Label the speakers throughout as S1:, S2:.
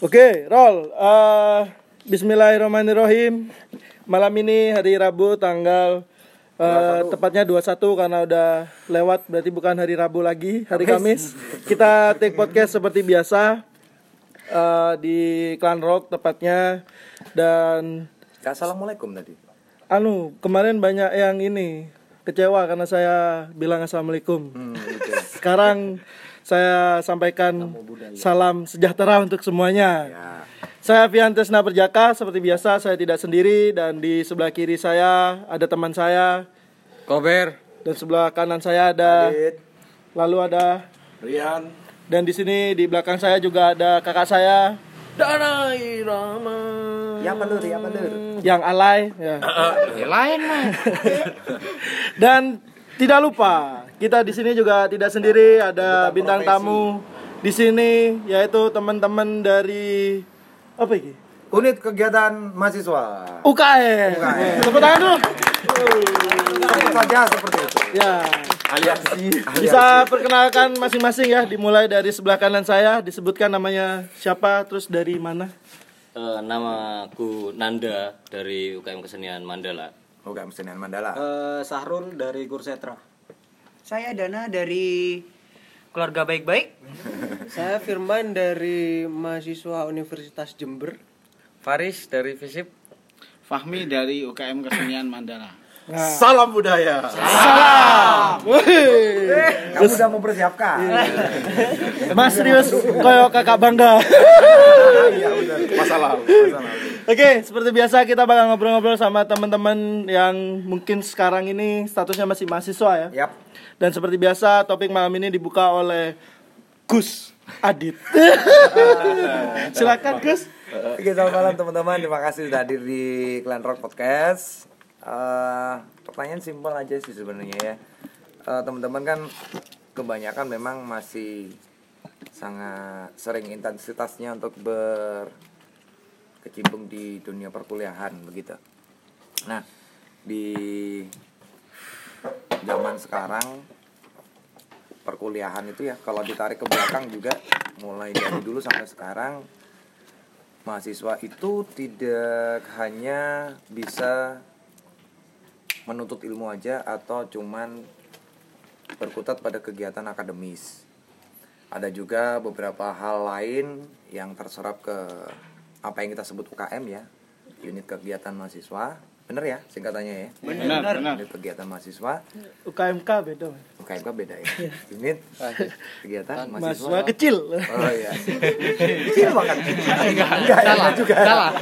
S1: Oke, roll. Eh, Bismillahirrahmanirrahim. Malam ini hari Rabu tanggal eh, tepatnya 21 karena udah lewat berarti bukan hari Rabu lagi, hari Kamis. Kita take podcast seperti biasa eh, di Clan Rock tepatnya dan
S2: Assalamualaikum tadi.
S1: anu kemarin banyak yang ini kecewa karena saya bilang assalamualaikum.
S2: Hmm, gitu.
S1: Sekarang saya sampaikan salam sejahtera untuk semuanya.
S2: Ya.
S1: Saya Fian Tesna Perjaka, seperti biasa saya tidak sendiri dan di sebelah kiri saya ada teman saya
S3: Kober.
S1: dan sebelah kanan saya ada
S2: Adit,
S1: lalu ada
S2: Rian,
S1: dan di sini di belakang saya juga ada kakak saya Danai Rama
S2: ya apa lur, ya apa lur?
S1: yang alay ya.
S3: Ya lain mah.
S1: Dan tidak lupa, kita di sini juga tidak sendiri, ada bintang tamu di sini yaitu teman-teman dari apa ini?
S2: Unit kegiatan mahasiswa.
S1: UKM.
S2: UKM.
S1: Tepuk tangan dulu.
S2: Saja seperti itu.
S1: Ya,
S2: Aliansi.
S1: bisa perkenalkan masing-masing ya, dimulai dari sebelah kanan saya, disebutkan namanya siapa, terus dari mana?
S4: Eh, nama aku Nanda dari UKM Kesenian Mandala.
S2: Oke, Kesenian Mandala.
S5: Eh, Sahrul dari Kursetra.
S6: Saya Dana dari keluarga baik-baik.
S5: Saya Firman dari mahasiswa Universitas Jember.
S3: Faris dari Visip.
S7: Fahmi dari UKM Kesenian Mandala.
S2: Salam budaya. Kamu sudah mempersiapkan.
S1: Mas serius, koyo kakak bangga.
S2: Iya benar. Masalah.
S1: Oke, seperti biasa kita bakal ngobrol-ngobrol sama teman-teman yang mungkin sekarang ini statusnya masih mahasiswa ya.
S2: Yap.
S1: Dan seperti biasa topik malam ini dibuka oleh Gus Adit. Silakan Gus.
S2: Oke, selamat malam teman-teman. Terima kasih sudah hadir di Clan Rock Podcast. Eh, pertanyaan simpel aja sih sebenarnya ya. Eh, teman-teman kan kebanyakan memang masih sangat sering intensitasnya untuk berkecimpung di dunia perkuliahan begitu. Nah, di zaman sekarang perkuliahan itu ya kalau ditarik ke belakang juga mulai dari dulu sampai sekarang mahasiswa itu tidak hanya bisa menuntut ilmu aja atau cuman berkutat pada kegiatan akademis. Ada juga beberapa hal lain yang terserap ke apa yang kita sebut UKM ya, unit kegiatan mahasiswa. Bener ya singkatannya ya?
S7: Benar, benar.
S2: Unit kegiatan mahasiswa,
S1: UKMK beda.
S2: UKMK beda ya. Unit kegiatan
S1: Mahasiswa
S2: mahasiswa.
S1: kecil.
S2: Oh iya. Kecil banget. Enggak, enggak juga.
S3: Salah.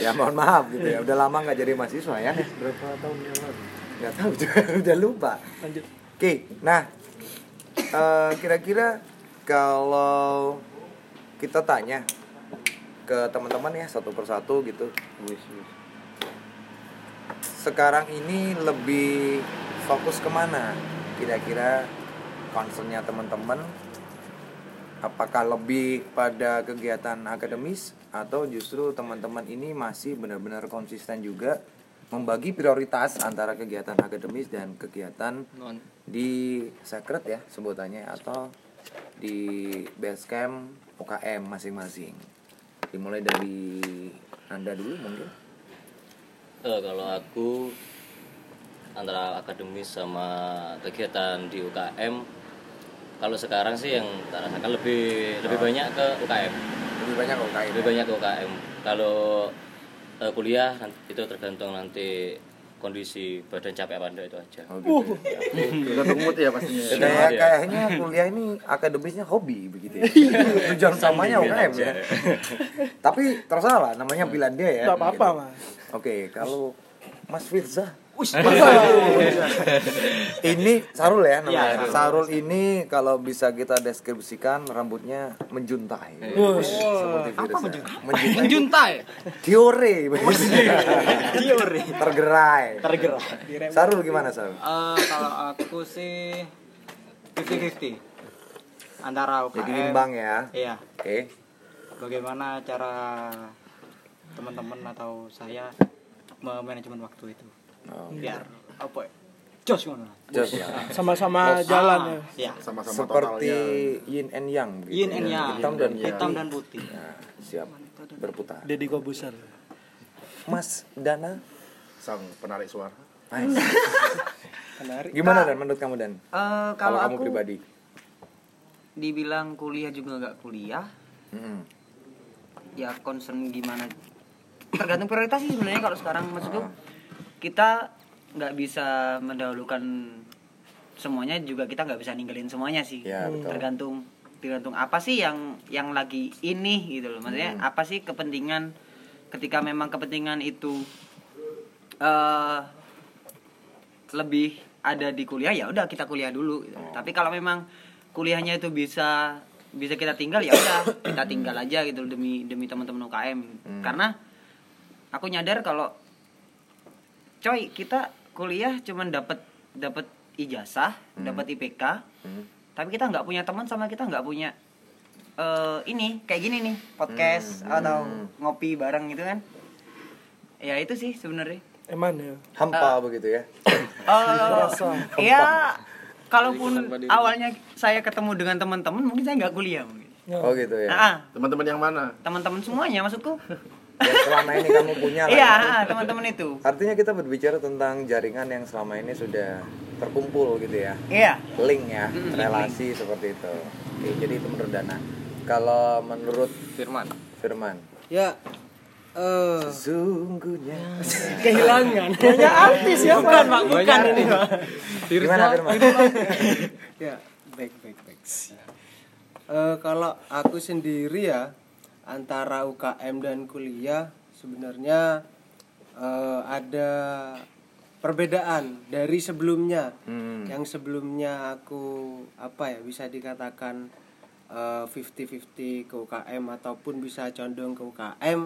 S2: ya mohon maaf gitu ya. Udah lama nggak jadi mahasiswa ya. Berapa tahun yang lalu? Nggak tahu juga. Udah lupa.
S1: Lanjut.
S2: Oke, nah eh, kira-kira kalau kita tanya ke teman-teman ya satu persatu gitu. Sekarang ini lebih fokus ke mana? Kira-kira concernnya teman-teman apakah lebih pada kegiatan akademis atau justru teman-teman ini masih benar-benar konsisten juga membagi prioritas antara kegiatan akademis dan kegiatan di secret ya sebutannya atau di base camp UKM masing-masing dimulai dari anda dulu mungkin.
S4: Eh, kalau aku antara akademis sama kegiatan di UKM kalau sekarang sih yang rasakan lebih lebih banyak ke UKM
S2: lebih banyak ke UKM
S4: lebih banyak ke UKM kalau eh, kuliah itu tergantung nanti kondisi badan capek apa enggak itu aja
S2: oh, gitu.
S3: Tergantung mood ya pastinya.
S4: Tergantung
S2: Kayak
S4: ya.
S2: kayaknya kuliah ini akademisnya hobi begitu ya. Tujuan utamanya
S4: Sambil
S2: UKM ya. Tapi terserah lah namanya pilihan dia ya.
S1: Enggak apa-apa,
S2: Gitu.
S1: Mas.
S2: Oke, kalau Mas Firza ini Sarul ya namanya.
S5: Iya,
S2: Sarul ini kalau bisa kita deskripsikan rambutnya menjuntai. Seperti Firza. Menjuntai.
S7: Menjuntai.
S2: Teori. Teori. Tergerai.
S5: Tergerak.
S2: Sarul gimana Sarul?
S5: Eh, kalau aku sih 50-50 antara UKM.
S2: Jadi imbang ya.
S5: Iya.
S2: Oke.
S5: Bagaimana cara teman-teman atau saya memanajemen waktu itu?
S2: Oh.
S5: Biar apa? ya,
S6: jos ngono.
S2: Jos ya.
S1: sama-sama jalan ya.
S3: Sama-sama
S2: Seperti yin and yang gitu
S6: Yin and
S2: ya.
S6: yang.
S2: Hitam dan putih.
S6: Hitam dan putih.
S2: Nah, siap berputar.
S1: Deddy Kobuser
S2: Mas Dana.
S3: sang penarik suara.
S2: Nice.
S1: menarik
S2: Gimana dan menurut kamu dan?
S6: Eh,
S2: Kalau
S6: kalau
S2: kamu
S6: aku
S2: pribadi.
S6: dibilang kuliah juga nggak kuliah, ya concern gimana tergantung prioritas sih sebenarnya kalau sekarang maksudku kita nggak bisa mendahulukan semuanya juga kita nggak bisa ninggalin semuanya sih
S2: Ya, betul.
S6: tergantung tergantung apa sih yang yang lagi ini gitu loh maksudnya
S2: Hmm.
S6: apa sih kepentingan ketika memang kepentingan itu eh lebih ada di kuliah ya udah kita kuliah dulu gitu.
S2: Oh.
S6: tapi kalau memang kuliahnya itu bisa bisa kita tinggal ya udah kita tinggal aja gitu demi demi teman-teman UKM
S2: Hmm.
S6: karena aku nyadar kalau coy kita kuliah cuman dapat dapat ijazah
S2: Hmm.
S6: dapat IPK
S2: Hmm.
S6: tapi kita nggak punya teman sama kita nggak punya eh ini kayak gini nih podcast
S2: Hmm.
S6: atau ngopi bareng gitu kan ya itu sih sebenarnya
S1: eman ya
S2: Hampa begitu ya.
S6: Eh, ya kalaupun awalnya saya ketemu dengan teman-teman mungkin saya nggak kuliah mungkin
S2: Oh gitu ya.
S6: Ah,
S3: Teman-teman yang mana?
S6: teman-teman semuanya maksudku
S2: Yang selama ini kamu punya lah.
S6: iya
S2: ya.
S6: ah, teman-teman itu
S2: Artinya kita berbicara tentang jaringan yang selama ini sudah terkumpul gitu ya.
S6: iya
S2: Link ya, relasi seperti itu. Oke, jadi itu menurut Dana. Kalau menurut
S3: Firman.
S2: Firman,
S5: Ya, eh
S2: sesungguhnya
S1: kehilangan hanya artis ya bukan pak bukan ini
S2: gimana Firman?
S5: ya baik baik baik. Eh kalau aku sendiri ya antara UKM dan kuliah sebenarnya eh, ada perbedaan dari sebelumnya.
S2: Hmm.
S5: Yang sebelumnya aku apa ya bisa dikatakan eh, 50-50 ke UKM ataupun bisa condong ke UKM.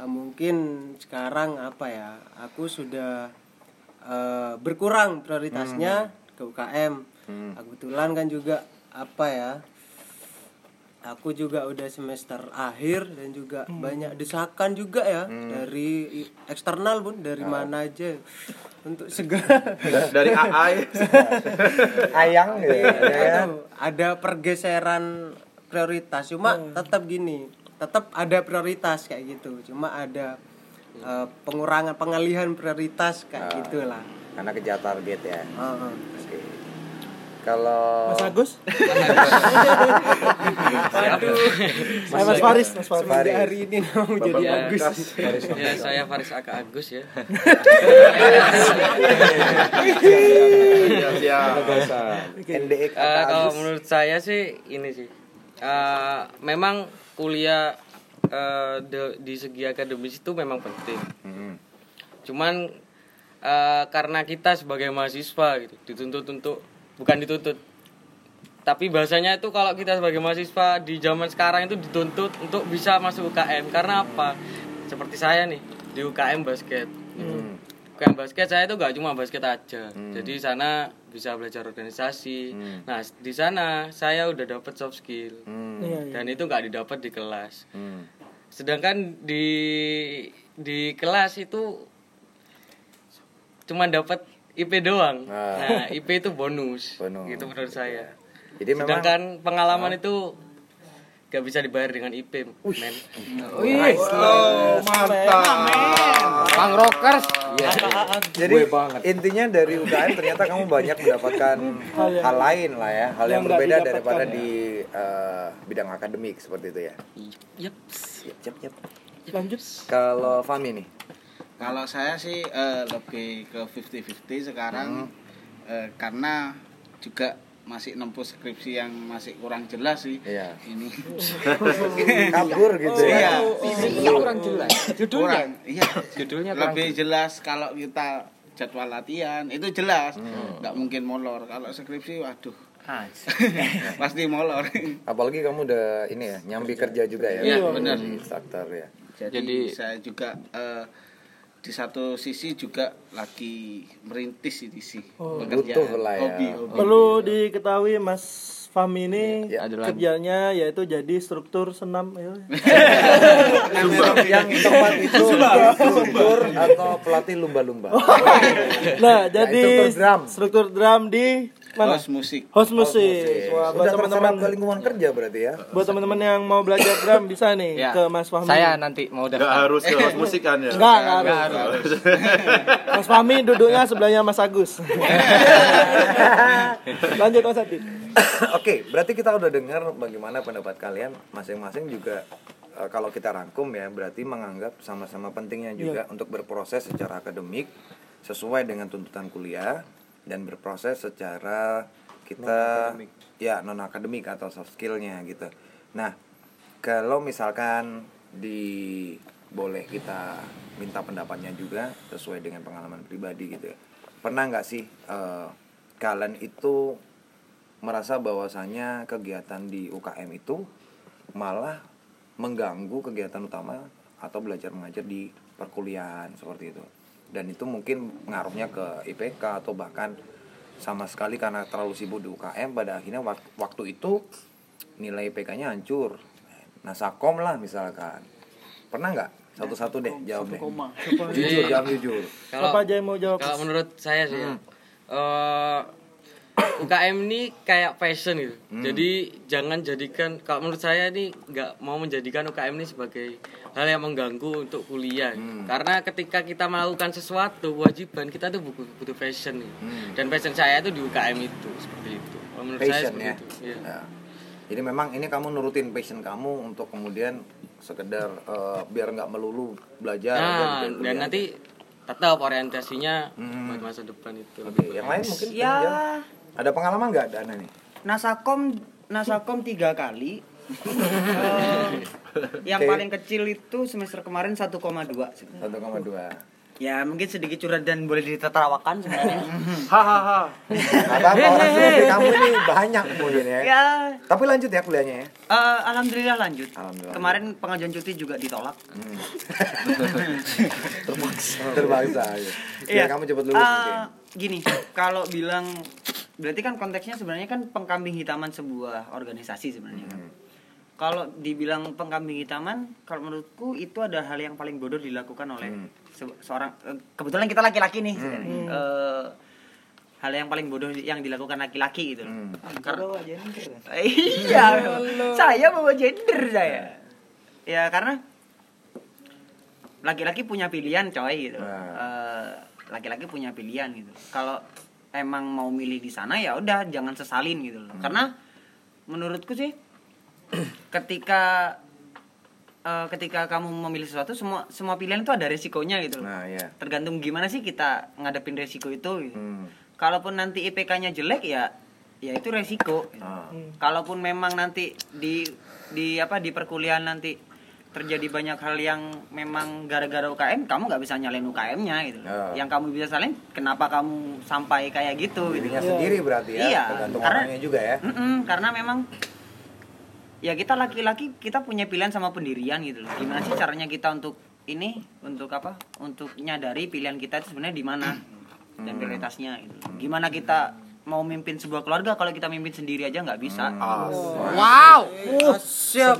S5: Eh, mungkin sekarang apa ya? Aku sudah eh, berkurang prioritasnya ke UKM.
S2: Hmm.
S5: Kebetulan kan juga apa ya? Aku juga udah semester akhir dan juga banyak desakan juga ya dari i- eksternal pun dari mana aja untuk segera
S3: Dari AA.
S2: Ayang gitu ya. ya.
S5: Ada pergeseran prioritas cuma tetap gini tetap ada prioritas kayak gitu cuma ada eh, pengurangan pengalihan prioritas kayak gitulah
S2: Karena kejar target ya.
S5: Heeh.
S2: Oke. Kalau
S1: Mas Agus? Saya Mas Faris Mas Faris.
S5: Semenjak hari ini mau jadi Agus.
S3: Ya, saya Faris Aka Agus ya. Siap.
S2: NDX
S3: Eh, kalau menurut saya sih ini sih. Eh, memang kuliah eh, de- di segi akademis itu memang penting.
S2: Hmm.
S3: cuman eh, karena kita sebagai mahasiswa gitu dituntut untuk bukan dituntut tapi bahasanya itu kalau kita sebagai mahasiswa di zaman sekarang itu dituntut untuk bisa masuk UKM karena apa seperti saya nih di UKM basket gitu.
S2: Hmm.
S3: UKM basket saya itu gak cuma basket aja jadi di sana bisa belajar organisasi
S2: Hmm.
S3: nah di sana saya udah dapet soft skill
S2: Hmm.
S1: Iya, iya.
S3: dan itu nggak didapat di kelas
S2: Hmm.
S3: sedangkan di di kelas itu cuma dapat IP doang
S2: Ah.
S3: nah IP itu bonus,
S2: Bonus.
S3: gitu menurut saya
S2: Jadi memang
S3: sedangkan pengalaman itu gak bisa dibayar dengan IP men
S4: Bang Rockers.
S2: Iya. Jadi intinya dari UKM ternyata kamu banyak mendapatkan hal lain lah ya, hal yang,
S1: Yang
S2: berbeda daripada
S1: ya.
S2: di eh, bidang akademik seperti itu ya.
S3: Yep.
S2: Yap, yap, yap.
S1: lanjut
S2: Kalau Fami nih,
S7: Kalau saya sih eh, lebih ke 50-50 sekarang eh, karena juga masih nempuh skripsi yang masih kurang jelas sih.
S2: Iya.
S7: Ini
S2: kabur gitu ya.
S7: iya.
S4: kurang jelas.
S7: kurang. Iya.
S4: Judulnya kurang
S7: Lebih jelas kalau kita jadwal latihan itu jelas.
S2: Hmm.
S7: nggak mungkin molor. Kalau skripsi waduh pasti molor.
S2: Apalagi kamu udah ini ya, nyambi kerja juga ya.
S7: Iya, benar.
S2: Di Instruktur ya.
S7: Jadi,
S3: Jadi-
S7: saya juga eh, di satu sisi juga lagi merintis ini sih
S1: Oh.
S2: lah ya.
S7: hobi hobi
S1: perlu diketahui Mas Fahmi ini
S2: Ya,
S3: lagi.
S1: kerjanya yaitu jadi struktur senam ya.
S2: yang tepat itu struktur atau pelatih lumba-lumba.
S1: Nah, jadi
S2: struktur drum.
S1: struktur drum di mana?
S7: Host musik.
S1: Host musik. Wah, buat teman-teman
S2: terserap ke lingkungan kerja berarti ya.
S1: buat teman-teman yang mau belajar drum bisa nih
S3: Ya.
S1: ke Mas Fahmi.
S3: Saya nanti mau daftar.
S8: harus ke host musik kan ya?
S1: Enggak, enggak harus. Mas Fahmi duduknya sebelahnya Mas Agus. Lanjut Mas Adi.
S2: Oke, berarti kita udah dengar bagaimana pendapat kalian masing-masing juga eh, kalau kita rangkum ya berarti menganggap sama-sama pentingnya juga untuk berproses secara akademik sesuai dengan tuntutan kuliah dan berproses secara kita ya non akademik atau soft skillnya gitu. Nah, kalau misalkan di boleh kita minta pendapatnya juga sesuai dengan pengalaman pribadi gitu ya. Pernah nggak sih eh, kalian itu merasa bahwasanya kegiatan di UKM itu malah mengganggu kegiatan utama atau belajar mengajar di perkuliahan seperti itu. Dan itu mungkin ngaruhnya ke IPK atau bahkan sama sekali karena terlalu sibuk di UKM pada akhirnya wak- waktu itu nilai IPK-nya hancur. Nah sakom lah misalkan. Pernah nggak? Satu-satu deh jawab deh. jujur jawab jujur.
S3: Kalau
S1: Apa aja yang mau jawab?
S3: kalau menurut saya sih ya, eh, UKM ini kayak passion gitu. Jadi jangan jadikan kalau menurut saya ini nggak mau menjadikan UKM ini sebagai hal yang mengganggu untuk kuliah. Karena ketika kita melakukan sesuatu kewajiban kita tuh butuh, butuh passion nih. Dan passion saya itu di UKM itu seperti itu. Kalau menurut saya
S2: passion
S3: seperti
S2: ya.
S3: itu. Iya.
S2: Ya. Jadi memang ini kamu nurutin passion kamu untuk kemudian sekedar eh, biar nggak melulu belajar
S3: Nah,
S2: dan,
S3: dan nanti tetap orientasinya
S2: Hmm.
S3: buat masa depan itu.
S2: Oke, yang lain mungkin
S6: Ya.
S2: Ada pengalaman nggak Dana nih?
S6: Nasakom Nasakom tiga kali. Eh, yang paling kecil itu semester kemarin 1,2 sebenarnya.
S2: 1,2
S6: Ya mungkin sedikit curhat dan boleh ditertawakan sebenarnya.
S8: Hahaha.
S2: Apa-apa orang seperti kamu ini banyak mungkin ya.
S6: ya,
S2: Tapi lanjut ya kuliahnya ya.
S6: eh, alhamdulillah lanjut.
S2: Alhamdulillah.
S6: Kemarin pengajuan cuti juga ditolak.
S2: Terbangsa. Ya.
S6: Iya.
S2: Biar kamu cepet lulus
S6: Eh,
S2: mungkin.
S6: gini, kalau bilang berarti kan konteksnya sebenarnya kan pengkambing hitaman sebuah organisasi sebenarnya kan.
S2: Hmm.
S6: Kalau dibilang pengkambing hitaman, kalau menurutku itu ada hal yang paling bodoh dilakukan oleh
S2: Hmm.
S6: se- seorang eh, kebetulan kita laki-laki nih. Eh, hal yang paling bodoh yang dilakukan laki-laki gitu. loh.
S2: Hmm.
S6: Karena iya, saya bawa gender saya. Ya karena laki-laki punya pilihan coy gitu.
S2: Nah.
S6: Eh, laki-laki punya pilihan gitu. Kalau emang mau milih di sana ya udah jangan sesalin gitu loh. Karena menurutku sih ketika eh, ketika kamu memilih sesuatu semua semua pilihan itu ada resikonya gitu loh.
S2: Nah, ya.
S6: Tergantung gimana sih kita ngadepin resiko itu gitu.
S2: Hmm.
S6: Kalaupun nanti IPK-nya jelek ya ya itu resiko.
S2: Ah.
S6: Kalaupun memang nanti di di apa di perkuliahan nanti terjadi banyak hal yang memang gara-gara UKM kamu nggak bisa nyalain UKM-nya gitu.
S2: Ya.
S6: Yang kamu bisa salin kenapa kamu sampai kayak gitu gitu.
S2: Dirinya sendiri berarti ya.
S6: Iya,
S2: Tergantung
S6: karena-
S2: orangnya juga ya.
S6: Mm-mm, karena memang ya kita laki-laki kita punya pilihan sama pendirian gitu loh. Gimana sih caranya kita untuk ini untuk apa? Untuk nyadari pilihan kita itu sebenarnya di mana dan prioritasnya gitu. loh. Gimana kita mau mimpin sebuah keluarga kalau kita mimpin sendiri aja nggak bisa.
S3: Wow.
S2: Siap.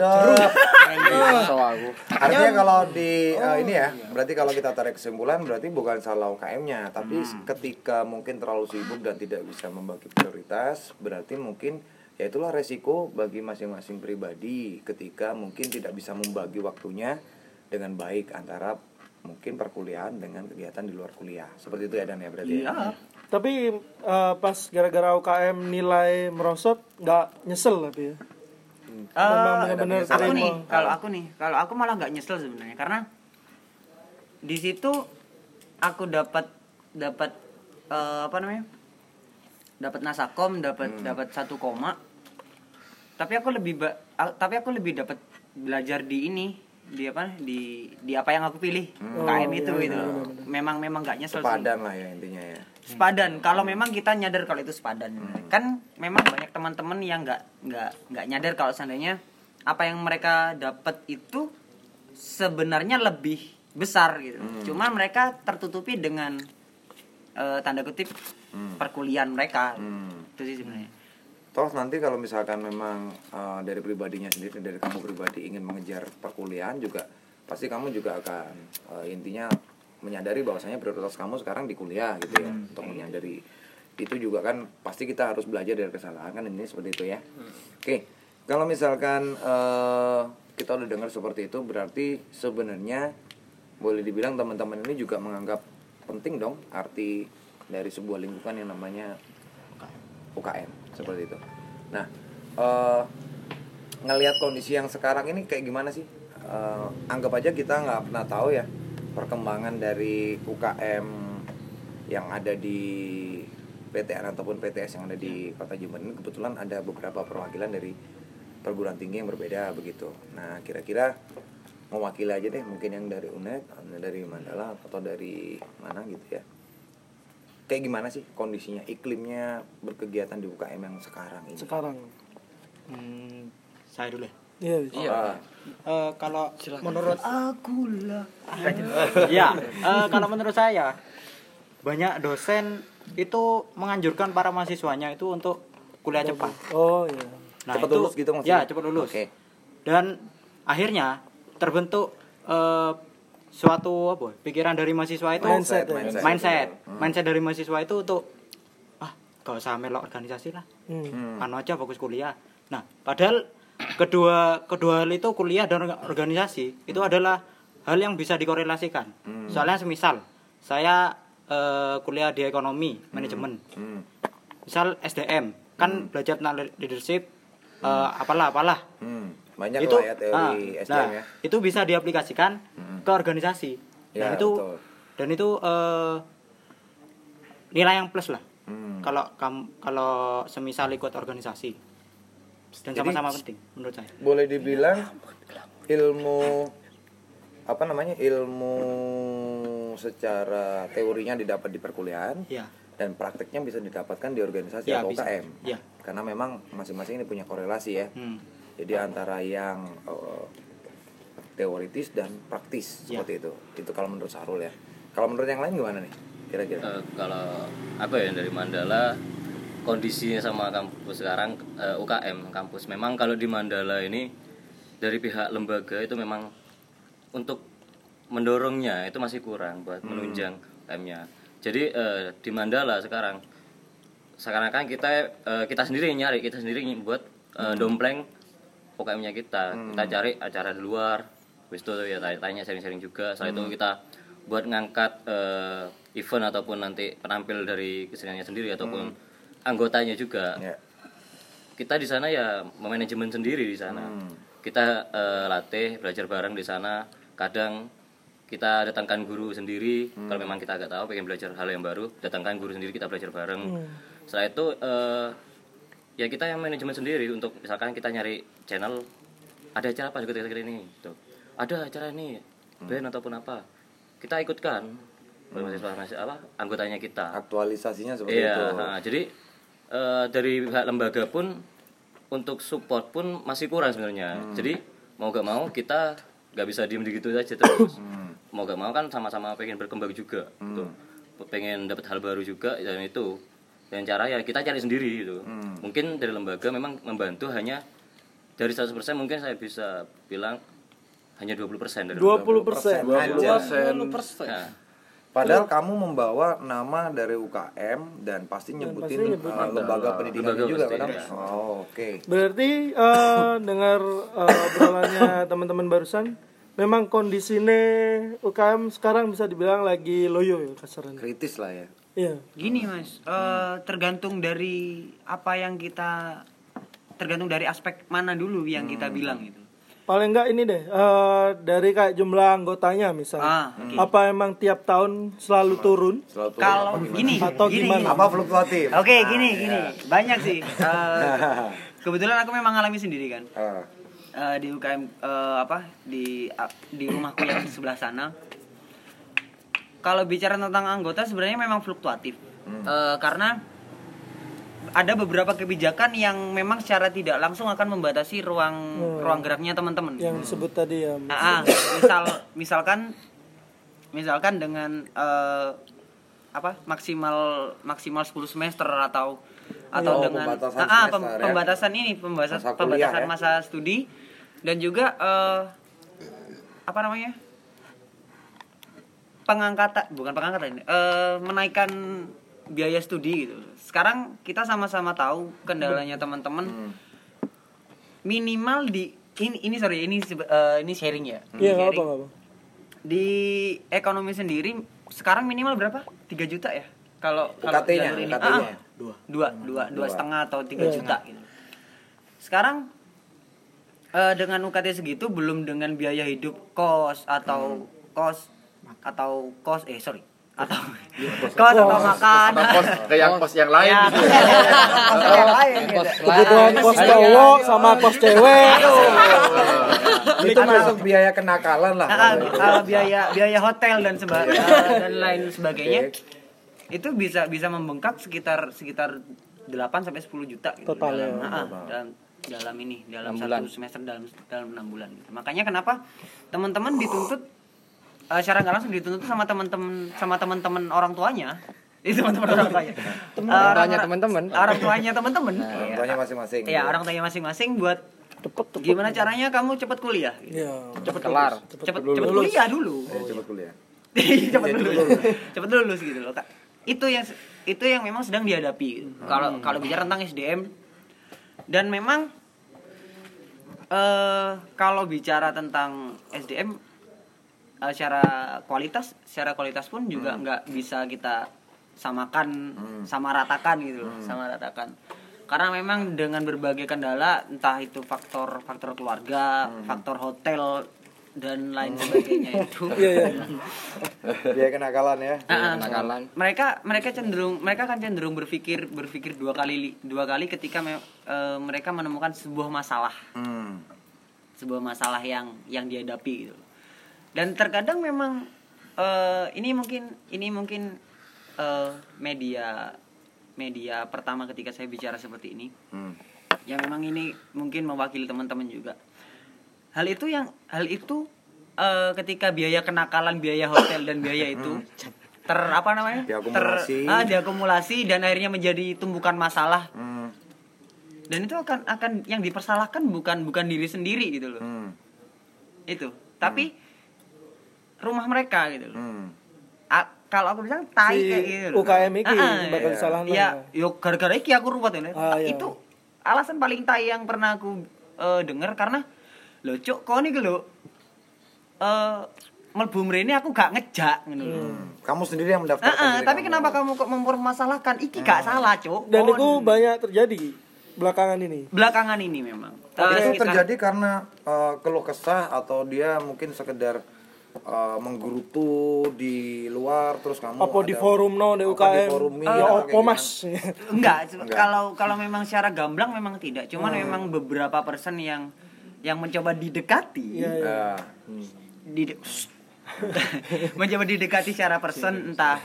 S2: Artinya kalau di eh, ini ya, berarti kalau kita tarik kesimpulan berarti bukan salah UKM-nya, tapi ketika mungkin terlalu sibuk dan tidak bisa membagi prioritas, berarti mungkin ya itulah resiko bagi masing-masing pribadi ketika mungkin tidak bisa membagi waktunya dengan baik antara mungkin perkuliahan dengan kegiatan di luar kuliah. Seperti itu ya Dan ya berarti. ya?
S6: Iya.
S1: Tapi eh, pas gara-gara UKM nilai merosot nggak nyesel tapi ya. Memang benar-benar
S2: ada
S6: aku nih kalau aku nih kalau aku malah nggak nyesel sebenarnya. Karena di situ aku dapat dapat eh, apa namanya? Dapat nasakom dapat dapat satu koma. Tapi aku lebih ba- tapi aku lebih dapat belajar di ini di apa di di apa yang aku pilih. KM itu
S1: iya,
S6: gitu. memang memang nggak nyesel sih.
S2: Sepadan lah ya intinya ya.
S6: Sepadan. Kalau memang kita nyadar kalau itu sepadan. Kan memang banyak teman-teman yang nggak nggak nggak nyadar kalau seandainya apa yang mereka dapat itu sebenarnya lebih besar gitu. Cuma mereka tertutupi dengan eh, tanda kutip perkuliahan mereka.
S2: Hmm.
S6: itu sih sebenarnya.
S2: Toh nanti kalau misalkan memang eh, dari pribadinya sendiri dari kamu pribadi ingin mengejar perkuliahan juga pasti kamu juga akan eh, intinya menyadari bahwasanya prioritas kamu sekarang di kuliah gitu ya untuk menyadari itu juga kan pasti kita harus belajar dari kesalahan kan ini seperti itu ya oke kalau misalkan eh, kita udah dengar seperti itu berarti sebenarnya boleh dibilang teman-teman ini juga menganggap penting dong arti dari sebuah lingkungan yang namanya UKM seperti itu. Nah, eh ngelihat kondisi yang sekarang ini kayak gimana sih? Eh, anggap aja kita nggak pernah tahu ya perkembangan dari UKM yang ada di PTN ataupun PTS yang ada di Kota Jember ini kebetulan ada beberapa perwakilan dari perguruan tinggi yang berbeda begitu. Nah, kira-kira mewakili aja deh mungkin yang dari UNED, dari Mandala atau dari mana gitu ya kayak gimana sih kondisinya iklimnya berkegiatan di UKM yang sekarang ini
S1: sekarang
S9: Hmm, saya dulu ya.
S1: Iya bisa.
S3: Iya.
S9: Eh, kalau menurut
S6: Aku lah.
S9: ya eh, kalau menurut saya banyak dosen itu menganjurkan para mahasiswanya itu untuk kuliah cepat.
S1: oh iya
S9: Nah,
S2: cepat
S9: itu-
S2: lulus gitu maksudnya
S9: Ya, cepat lulus.
S2: oke
S9: Dan akhirnya terbentuk eh, suatu apa? Pikiran dari mahasiswa itu
S1: Mindset,
S2: mindset.
S9: mindset.
S2: Hmm.
S9: Mindset dari mahasiswa itu untuk ah, gak usah melok organisasi lah.
S1: Hmm.
S2: Hmm.
S9: Anu aja fokus kuliah. Nah, padahal kedua kedua hal itu kuliah dan orga- organisasi itu adalah hal yang bisa dikorelasikan.
S2: Hmm.
S9: Soalnya semisal saya eh, kuliah di ekonomi manajemen,
S2: Hmm.
S9: misal SDM kan belajar tentang leadership, eh, apalah apalah.
S2: Hmm. banyak
S9: itu
S2: lah ya teori
S9: ah,
S2: SDM
S9: nah,
S2: ya
S9: itu bisa diaplikasikan
S2: Hmm.
S9: ke organisasi.
S2: Ya,
S9: dan itu
S2: betul.
S9: dan itu eh, nilai yang plus lah.
S2: Hmm.
S9: Kalau semisal ikut organisasi dan
S2: Jadi-
S9: sama-sama penting menurut saya.
S2: boleh dibilang ilmu apa namanya ilmu secara teorinya didapat di perkuliahan
S9: Ya.
S2: dan prakteknya bisa didapatkan di organisasi
S9: Ya,
S2: atau
S9: bisa.
S2: UKM
S9: Ya.
S2: karena memang masing-masing ini punya korelasi ya
S9: Hmm.
S2: jadi antara yang eh, teoritis dan praktis
S9: Ya.
S2: seperti itu itu kalau menurut Sarul ya kalau menurut yang lain gimana nih kira-kira
S4: Eh, kalau aku ya dari Mandala kondisinya sama kampus sekarang eh, UKM kampus memang kalau di Mandala ini dari pihak lembaga itu memang untuk mendorongnya itu masih kurang buat menunjang UKM-nya. Jadi eh, di Mandala sekarang sekarang kan kita eh, kita sendiri nyari kita sendiri buat eh, dompleng UKM-nya kita. Kita cari acara di luar. Habis itu ya tanya sharing-sharing juga. Setelah itu kita buat ngangkat eh, event ataupun nanti penampil dari keseniannya sendiri ataupun anggotanya juga.
S2: ya
S4: Kita di sana ya manajemen sendiri di sana.
S2: Hmm.
S4: Kita eh, latih, belajar bareng di sana. Kadang kita datangkan guru sendiri kalau memang kita agak tahu pengen belajar hal yang baru datangkan guru sendiri kita belajar bareng setelah itu eh, ya kita yang manajemen sendiri untuk misalkan kita nyari channel ada acara apa juga kira ini gitu. ada acara ini band ataupun apa kita ikutkan mahasiswa apa anggotanya kita
S2: aktualisasinya seperti
S4: iya
S2: itu
S4: nah, jadi eh, dari pihak lembaga pun untuk support pun masih kurang sebenarnya. Jadi mau gak mau kita nggak bisa diem di gitu aja terus. Mau gak mau kan sama-sama pengen berkembang juga gitu. pengen dapat hal baru juga dan itu. Dan cara ya kita cari sendiri gitu. Mungkin dari lembaga memang membantu hanya dari 100% mungkin saya bisa bilang hanya 20% dari
S1: 20 persen.
S2: Aja.
S4: Nah,
S2: Padahal kamu membawa nama dari UKM dan pasti nyebutin
S1: pasti
S2: uh, lembaga pendidikan
S4: Lembaga
S2: juga kan?
S4: ya.
S2: Oh, oke.
S1: Berarti eh, dengar eh, obrolannya teman-teman barusan, memang kondisinya UKM sekarang bisa dibilang lagi loyo ya kasarannya.
S2: Kritis lah ya.
S1: Iya.
S6: Gini mas, eh, tergantung dari apa yang kita tergantung dari aspek mana dulu yang kita bilang gitu.
S1: Paling enggak ini deh, eh, dari kayak jumlah anggotanya misalnya.
S6: Ah, oke.
S1: Apa emang tiap tahun selalu turun?
S2: Selalu turun
S6: Kalau gini,
S1: Atau
S6: gini,
S1: gimana?
S2: apa fluktuatif?
S6: Oke, gini, gini, banyak sih. Eh, kebetulan aku memang alami sendiri kan.
S2: Ah,
S6: Eh, di UKM eh, apa di ah, di rumahku yang sebelah sana. Kalau bicara tentang anggota sebenarnya memang fluktuatif. Eh, karena ada beberapa kebijakan yang memang secara tidak langsung akan membatasi ruang ruang geraknya teman-teman.
S1: Yang disebut tadi ya.
S6: Ah, ah, misal misalkan misalkan dengan eh, apa maksimal maksimal 10 semester atau atau
S2: Oh,
S6: dengan
S2: pembatasan
S6: Ah, ah, pem-
S2: ya.
S6: pembatasan ini pembatasan
S2: Masa kuliah
S6: pembatasan
S2: ya.
S6: masa studi dan juga eh, apa namanya pengangkatan bukan pengangkatan eh, menaikkan biaya studi gitu. Sekarang kita sama-sama tahu kendalanya teman-teman.
S2: Hmm.
S6: minimal di ini ini sorry ini eh, ini sharing ya.
S1: Iya,
S6: Sharing.
S1: apa apa.
S6: di ekonomi sendiri sekarang minimal berapa? 3 juta ya? Kalau kalau jalur ini.
S2: UKT-nya.
S6: Ah, dua. Dua dua dua setengah atau tiga juta gitu. Sekarang eh, dengan UKT segitu belum dengan biaya hidup kos atau kos atau kos eh sorry atau kos atau makan
S8: Atau pos ke yang pos yang lain
S6: Ya,
S8: gitu ya.
S6: kos yang lain gitu.
S1: Kebutuhan kos cowok sama kos cewek.
S2: itu masuk biaya kenakalan lah
S6: Ah, ah, biaya biaya hotel dan seba- ah, dan lain sebagainya itu bisa bisa membengkak sekitar sekitar 8 sampai 10 juta gitu
S1: Total ya.
S6: dalam, ah, ah, dalam dalam ini dalam satu
S3: bulan.
S6: semester dalam dalam enam bulan gitu. makanya kenapa teman-teman dituntut eh, secara nggak langsung dituntut sama teman-teman sama teman-teman orang tuanya. Itu teman-teman orang tuanya. Eh, orang
S3: tuanya teman-teman.
S6: orang tuanya teman-teman
S2: orang
S6: Iya.
S2: tuanya masing-masing.
S6: Iya, orang tuanya masing-masing buat
S1: Cepet cepet.
S6: gimana caranya kamu cepat kuliah? Gitu.
S1: Iya.
S3: cepet kelar.
S6: cepet cepet kuliah dulu.
S2: Eh, coba kuliah.
S6: Cepet lulus. cepet lulus gitu loh kak. Itu yang itu yang memang sedang dihadapi. Kalau kalau bicara tentang SDM dan memang eh kalau bicara tentang SDM eh, secara kualitas secara kualitas pun juga nggak bisa kita samakan sama ratakan gitu loh sama ratakan. Karena memang dengan berbagai kendala entah itu faktor faktor keluarga faktor hotel dan lain sebagainya itu.
S1: Iya iya.
S2: biaya kenakalan ya.
S6: Ah.
S3: kenakalan.
S6: mereka mereka cenderung mereka kan cenderung berpikir berpikir dua kali dua kali ketika me- eh, mereka menemukan sebuah masalah.
S2: Hmm.
S6: sebuah masalah yang yang dihadapi gitu dan terkadang memang eh, ini mungkin ini mungkin eh, media media pertama ketika saya bicara seperti ini
S2: Hmm.
S6: yang memang ini mungkin mewakili teman-teman juga hal itu yang hal itu eh, ketika biaya kenakalan biaya hotel dan biaya itu ter apa namanya
S2: Diakumulasi.
S6: ter, ah, diakumulasi dan akhirnya menjadi tumpukan masalah
S2: Hmm.
S6: dan itu akan akan yang dipersalahkan bukan bukan diri sendiri gitu loh
S2: Hmm.
S6: itu tapi rumah mereka gitu loh
S2: Hmm.
S6: A- kalau aku bilang tai
S1: Si
S6: kayak gitu.
S1: UKM iki
S6: Ah, ah,
S1: bakal
S6: iya.
S1: disalahkan.
S6: Iya, yo gara-gara iki aku ruwet ya.
S1: Ah, iya.
S6: Itu alasan paling tai yang pernah aku eh, dengar karena lho cuk kok niki lho eh mlebu mrene aku gak ngejak ngono lho.
S2: kamu sendiri yang mendaftarkan
S6: Ah, ah,
S2: diri
S6: tapi
S2: kamu.
S6: kenapa kamu kok mempermasalahkan iki gak salah cuk
S1: Dan itu banyak terjadi belakangan ini.
S6: belakangan ini memang
S2: Tapi
S6: Eh,
S2: itu terjadi karena eh, keluh kesah atau dia mungkin sekedar eh, menggerutu di luar terus kamu
S1: Apa di
S2: ada-
S1: forum no di
S2: apa
S1: UKM?
S2: di forum
S1: Ya
S2: iya,
S1: opo
S2: kayak
S1: mas.
S6: enggak,
S2: Enggak.
S6: kalau kalau memang secara gamblang memang tidak cuman memang beberapa persen yang yang mencoba didekati
S1: Iya iya.
S2: Ya.
S6: di mencoba didekati secara person entah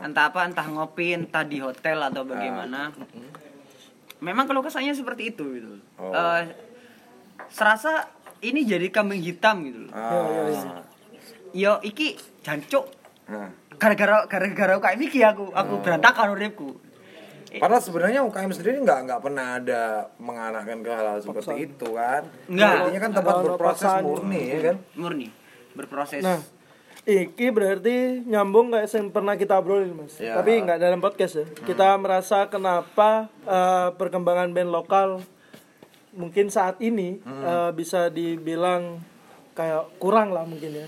S6: entah apa entah ngopi entah di hotel atau bagaimana memang kalau kesannya seperti itu gitu
S2: Oh.
S6: Eh, serasa ini jadi kambing hitam gitu loh
S2: Ah.
S6: Yo iki jancuk
S2: Nah.
S6: gara-gara gara-gara UKM iki aku aku berantakan uripku
S2: Padahal sebenarnya UKM sendiri nggak nggak pernah ada mengarahkan ke hal, -hal seperti itu kan.
S6: Nggak.
S2: Intinya kan tempat berproses murni ya kan.
S6: murni berproses
S1: Nah, iki berarti nyambung kayak yang pernah kita obrolin mas.
S2: Ya.
S1: Tapi nggak dalam podcast ya. Kita merasa kenapa eh, perkembangan band lokal mungkin saat ini eh, bisa dibilang kayak kurang lah mungkin ya.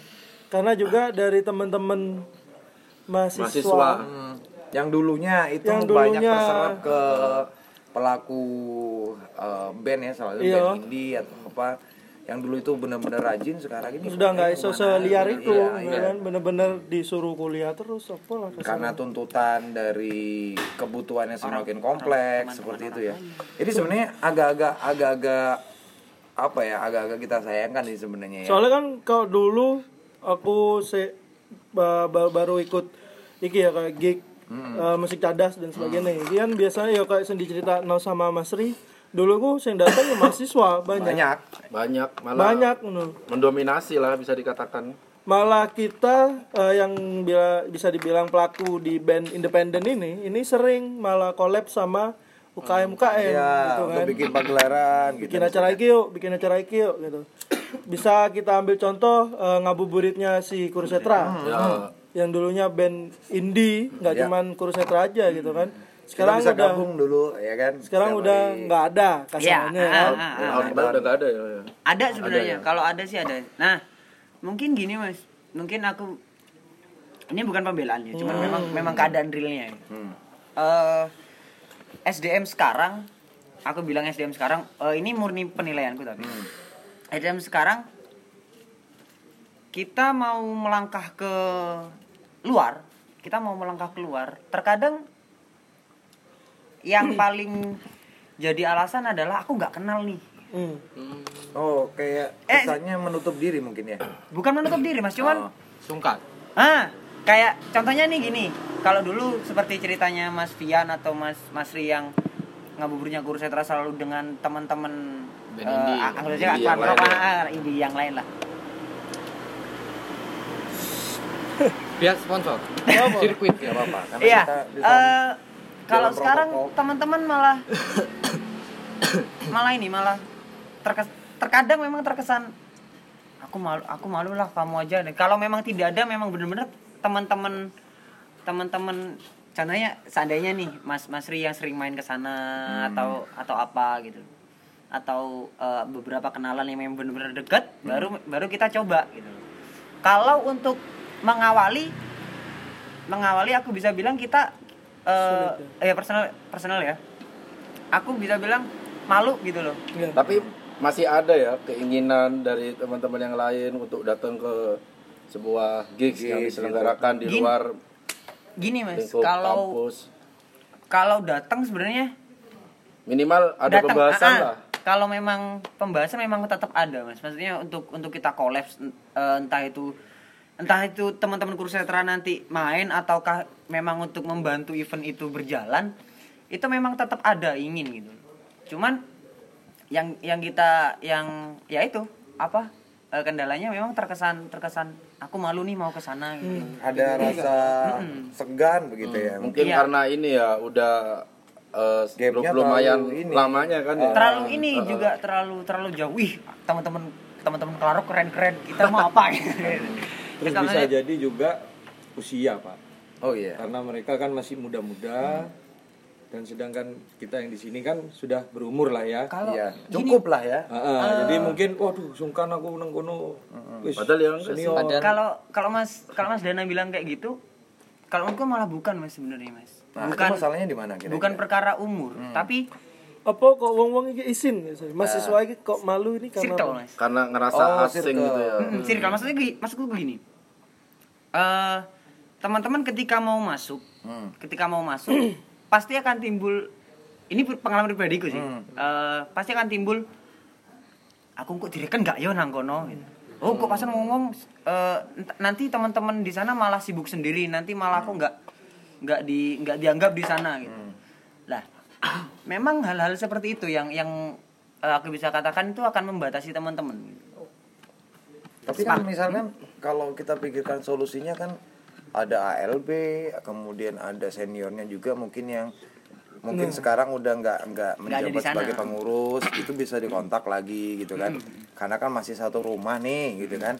S1: Karena juga dari teman-teman mahasiswa,
S8: Mahasiswa.
S2: Hmm. Yang dulunya itu
S1: Yang
S2: banyak
S1: dulunya-
S2: terserap ke pelaku eh, band ya salah satu
S1: Iya.
S2: band indie atau apa yang dulu itu benar-benar rajin sekarang ini
S1: sudah nggak
S2: ke mana?
S1: seliar itu,
S2: Iya,
S1: ya
S2: iya.
S1: kan bener-bener disuruh kuliah terus apa lah ke sana.
S2: karena tuntutan dari kebutuhannya semakin kompleks seperti itu ya. Jadi sebenarnya agak-agak agak-agak apa ya agak-agak kita sayangkan sih sebenarnya ya.
S1: Soalnya kan kalau dulu aku se ba- ba- baru ikut iki ya kayak gig eh, musik cadas dan sebagainya. Ini kan biasanya ya kayak sendi cerita no sama Mas Ri. Dulu aku sing datang ya mahasiswa banyak.
S2: banyak
S8: Banyak malah
S1: Banyak ngono.
S8: mendominasi lah bisa dikatakan.
S1: Malah kita eh, yang bila, bisa dibilang pelaku di band independen ini ini sering malah collab sama UKM UKM
S2: ya
S1: gitu
S2: untuk
S1: kan
S2: bikin pagelaran gitu
S1: bikin acara iki yuk bikin acara iki yuk gitu bisa kita ambil contoh eh, ngabuburitnya si Kursetra
S2: Hmm.
S8: Ya.
S1: yang dulunya band indie nggak
S2: Ya.
S1: cuman Kursetra aja gitu kan
S2: Kita
S1: sekarang
S2: bisa
S1: udah
S2: gabung dulu ya kan
S1: sekarang
S2: Setiap
S1: udah nggak ada
S6: Ya,
S1: kasarannya
S6: ah,
S1: kan.
S6: ah, ah.
S8: Udah nggak ada ya. ya.
S6: Ada sebenarnya.
S8: ya?
S6: Kalau ada sih ada. Nah, mungkin gini mas. Mungkin aku ini bukan pembelaan ya, cuman memang memang keadaan realnya. ya.
S2: Hmm.
S6: Eh, SDM sekarang, aku bilang SDM sekarang, eh, ini murni penilaianku tapi. SDM sekarang kita mau melangkah ke luar, kita mau melangkah keluar, terkadang yang paling jadi alasan adalah aku nggak kenal nih.
S1: Hmm.
S2: oh kayak
S6: Eh.
S2: kesannya menutup diri mungkin ya
S6: Bukan menutup diri mas, cuman
S2: Oh.
S3: Sungkan.
S6: Ah, kayak contohnya nih gini. Kalau dulu seperti ceritanya Mas Fian atau Mas Mas Ri yang ngabuburitnya guru setra selalu dengan teman-teman ah, anggap saja akwan
S8: yang lain
S6: lah.
S3: Pihak sponsor. Sirkuit.
S2: ya apa karena
S6: Iya.
S2: kita bisa
S6: eh, kalau sekarang teman-teman malah malah ini malah terkes- terkadang memang terkesan aku malu aku malu lah kamu aja deh. Kalau memang tidak ada memang benar-benar teman-teman teman-teman contohnya seandainya nih Mas Mas Ri yang sering main ke sana
S2: Hmm.
S6: atau atau apa gitu atau eh, beberapa kenalan yang memang benar-benar dekat
S2: Hmm.
S6: baru baru kita coba gitu kalau untuk mengawali mengawali aku bisa bilang kita eh ya personal personal ya aku bisa bilang malu gitu loh
S1: Iya.
S8: Tapi masih ada ya keinginan dari teman-teman yang lain untuk datang ke sebuah gigs yang
S2: Gigs,
S8: diselenggarakan di
S6: Gini.
S8: luar
S6: gini mas kalau
S8: kampus.
S6: kalau datang sebenarnya
S8: Minimal ada
S6: datang
S8: pembahasan
S6: ah, ah.
S8: lah.
S6: kalau memang pembahasan memang tetap ada mas maksudnya untuk untuk kita kolaps eh, entah itu entah itu teman-teman kursetra nanti main ataukah memang untuk membantu event itu berjalan itu memang tetap ada ingin gitu cuman yang yang kita yang ya itu apa eh, kendalanya memang terkesan terkesan aku malu nih mau ke sana gitu.
S2: Ada rasa segan begitu ya
S8: Mungkin
S6: Iya.
S8: karena ini ya udah belum lumayan
S2: ini.
S8: lamanya kan ya.
S6: terlalu ini juga terlalu terlalu jauh. Wih teman-teman teman-teman kelarok keren-keren. Kita mau apa? Gitu
S10: Terus bisa jadi juga usia pak,
S2: oh iya.
S10: Karena mereka kan masih muda-muda dan sedangkan kita yang di sini kan sudah berumur lah ya.
S6: kalau
S2: iya cukup lah ya
S10: Ah, ah, jadi mungkin waduh sungkan aku nang kono. Wis,
S8: Padahal ya
S10: senior.
S6: kalau kalau mas kalau mas Dana bilang kayak gitu kalau menurutku malah bukan mas sebenarnya mas
S2: nah
S6: bukan
S2: masalahnya di mana kira-kira?
S6: bukan perkara umur tapi
S1: apa kok wong-wong iki isin gitu? mahasiswa iki kok malu ini karena
S6: circle mas
S8: Karena ngerasa
S2: Oh,
S8: asing
S2: circle.
S8: gitu ya.
S6: Mm, circle maksudnya gini, maksudku begini Eh, teman-teman ketika mau masuk
S2: Hmm.
S6: ketika mau masuk pasti akan timbul ini pengalaman pribadiku sih.
S2: Hmm.
S6: Eh, pasti akan timbul aku kok direken nggak yo nang kono? Gitu. oh kok pasan ngomong eh, ent- nanti teman-teman di sana malah sibuk sendiri nanti malah aku nggak nggak di nggak dianggap di sana gitu. Lah memang hal-hal seperti itu yang yang eh, aku bisa katakan itu akan membatasi teman-teman.
S2: Tapi kan misalkan kalau kita pikirkan solusinya kan ada ALB, kemudian ada seniornya juga mungkin yang mungkin sekarang udah nggak nggak menjabat sebagai pengurus itu bisa dikontak lagi gitu kan. Karena kan masih satu rumah nih gitu kan.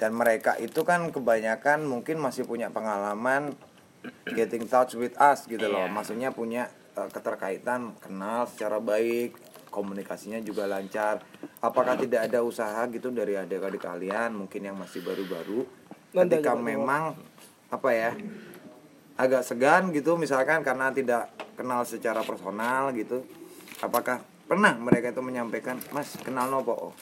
S2: Dan mereka itu kan kebanyakan mungkin masih punya pengalaman getting touch with us gitu loh.
S6: Iya.
S2: maksudnya punya eh, keterkaitan kenal secara baik komunikasinya juga lancar. Apakah tidak ada usaha gitu dari adik-adik kalian mungkin yang masih baru-baru? Ketika memang apa ya agak segan gitu misalkan karena tidak kenal secara personal gitu. Apakah pernah mereka itu menyampaikan mas kenal nopo? Oh.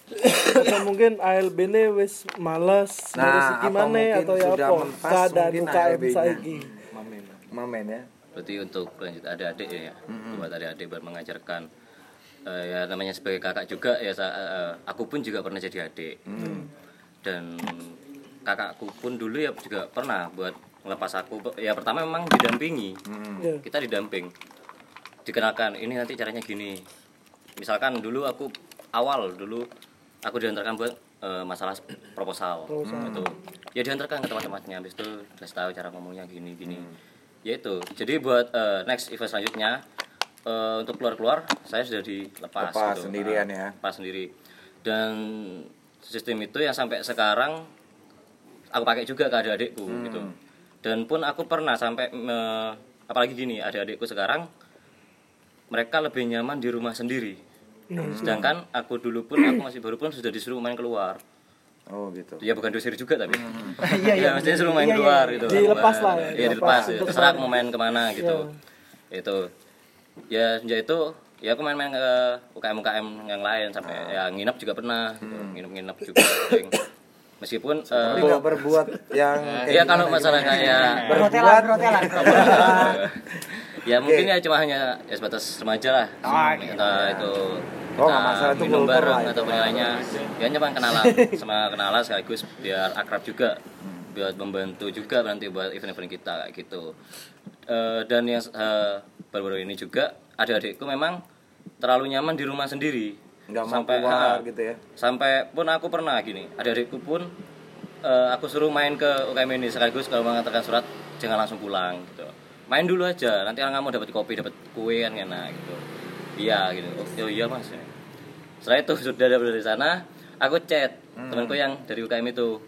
S1: atau mungkin ALB ini wis males
S2: Nah, atau mungkin
S1: atau ya
S2: sudah
S1: apa?
S2: mungkin
S1: UKM
S2: ALB-nya.
S1: saiki.
S2: Mamen. Ya.
S4: Berarti untuk lanjut adik-adik ya buat adik-adik buat mengajarkan Eh, ya namanya sebagai kakak juga ya eh, aku pun juga pernah jadi adik. Dan kakakku pun dulu ya juga pernah buat ngelepas aku. Ya pertama memang didampingi.
S1: Ya.
S4: kita didamping. Dikenalkan ini nanti caranya gini. Misalkan dulu aku awal dulu aku diantarkan buat eh, masalah proposal, itu. Ya diantarkan ke tempat-tempatnya. Habis itu kasih tahu cara ngomongnya gini gini. Ya itu. Jadi buat eh, next event selanjutnya eh, untuk keluar-keluar saya sudah dilepas
S2: Lepas
S4: gitu.
S2: sendirian
S4: Nah,
S2: ya.
S4: lepas sendiri. Dan sistem itu yang sampai sekarang aku pakai juga ke adik-adikku
S2: Hmm.
S4: gitu dan pun aku pernah sampai me- apalagi gini adik-adikku sekarang mereka lebih nyaman di rumah sendiri sedangkan aku dulu pun aku masih baru pun sudah disuruh main keluar
S2: Oh gitu.
S4: ya bukan diusir juga tapi
S1: Iya, iya.
S4: ya maksudnya suruh main
S1: Iya, iya.
S4: keluar gitu
S1: Dilepas lah ya,
S4: iya
S1: dilepas
S4: dilepas ya. terserah aku mau main ke mana gitu itu ya sejak itu ya aku main-main ke UKM UKM yang lain sampai ya nginep juga pernah gitu. nginep-nginep juga sering. Meskipun
S2: Tapi
S4: eh,
S2: nggak berbuat yang kayak
S4: Iya kalau masalah kayak
S2: berbuat
S4: ya mungkin ya cuma hanya ya sebatas remaja lah. Entah itu
S2: Oh,
S4: kita
S2: nggak masalah, itu
S4: minum bareng
S2: itu.
S4: atau lainnya. Ya cuma kenalan sama kenalan sekaligus biar akrab juga buat membantu juga nanti buat event-event kita kayak gitu. Eh, dan yang eh, baru-baru ini juga adik-adikku memang terlalu nyaman di rumah sendiri
S2: Nggak mau
S4: sampai
S2: keluar
S4: ha,
S2: gitu ya.
S4: sampai pun aku pernah gini adik-adikku pun eh, aku suruh main ke UKM ini sekaligus kalau mengantarkan surat jangan langsung pulang gitu. Main dulu aja nanti orang kamu dapat kopi dapat kue kan enak gitu. Iya gitu. Oh iya mas. Setelah itu sudah dari sana aku chat temanku yang dari UKM itu.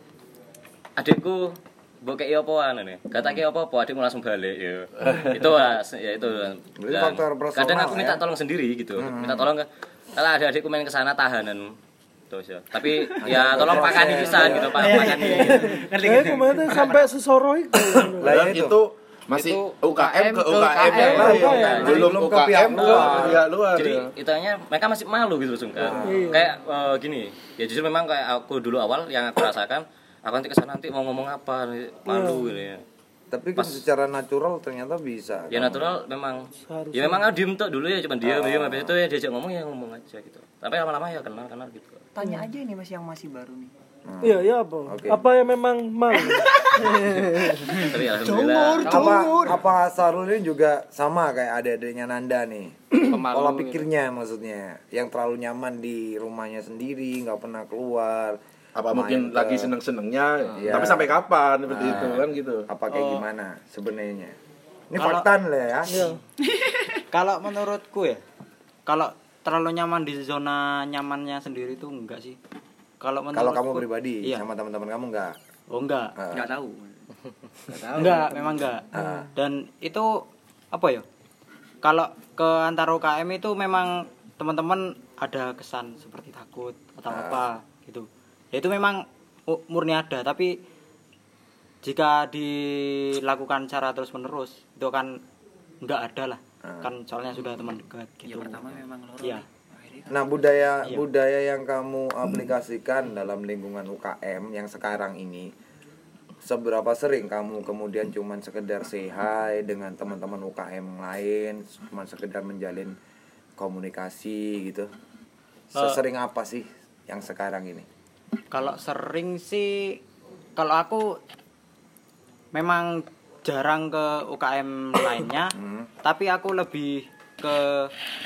S4: Adikku mbok kei opoan ini? Kata kei apa apa adikmu langsung balik ya itu mas ya itu. Dan kadang aku minta
S2: ya?
S4: tolong sendiri gitu. Minta tolong ke kalau ada adikku main ke sana tahanan terus ya tapi ya tolong pakani pisan gitu pak pakani
S1: Eh, kemarin tuh sampai sesoro itu.
S2: Lah,
S8: Dan
S2: itu.
S8: masih UKM ke UKM yang
S1: ke
S8: lain.
S1: UKM.
S8: Belum UKM ke
S2: luar.
S8: pihak luar.
S4: jadi
S8: ya.
S4: itanya mereka masih malu gitu sungkan kayak eh, gini ya justru memang kayak aku dulu awal yang aku rasakan aku nanti ke sana nanti mau ngomong apa malu gitu ya
S2: Tapi kan secara natural ternyata bisa.
S4: ya natural memang. Ya memang aku diem tuh dulu ya cuma diem diem habis itu ya diajak ngomong ya ngomong aja gitu. Tapi lama-lama ya kenal kenal gitu.
S6: Tanya aja ini Mas yang masih baru nih.
S1: Iya, iya apa?
S2: Oke.
S1: Apa yang memang malu?
S4: tapi alhamdulillah.
S2: Apa apa Sarul ini juga sama kayak adik-adiknya Nanda nih? Pola pikirnya maksudnya. Yang terlalu nyaman di rumahnya sendiri nggak pernah keluar
S8: Apa
S2: main
S8: mungkin
S2: ke-
S8: lagi seneng-senengnya,
S2: Iya.
S8: tapi sampai kapan seperti
S2: Nah.
S8: itu kan gitu.
S2: apa kayak gimana sebenarnya ini
S9: Kalau-
S2: fakta lah ya
S9: Kalau menurutku ya, kalau terlalu nyaman di zona nyamannya sendiri itu enggak sih. Kalau menurutku
S2: kalau kamu pribadi
S9: iya.
S2: sama teman-teman kamu nggak
S9: Oh enggak.
S2: Ah.
S6: Enggak tahu.
S9: Enggak, memang enggak.
S2: Ah.
S9: Dan itu apa ya? Kalau ke antara UKM itu memang teman-teman ada kesan seperti takut atau
S2: Ah.
S9: apa gitu. Ya itu memang mu- murni ada, tapi jika dilakukan secara terus-menerus itu kan enggak ada lah.
S2: Ah.
S9: Kan soalnya sudah teman dekat
S6: Ya
S9: gitu.
S6: pertama memang loro.
S9: Iya.
S6: Akhirnya
S2: Nah budaya
S9: Iya.
S2: budaya yang kamu aplikasikan dalam lingkungan UKM yang sekarang ini seberapa sering kamu kemudian cuman sekedar say hi dengan teman-teman UKM lain, cuman sekedar menjalin komunikasi gitu. Sesering apa sih yang sekarang ini?
S9: Kalau sering sih kalau aku memang jarang ke UKM lainnya,
S2: Hmm.
S9: tapi aku lebih ke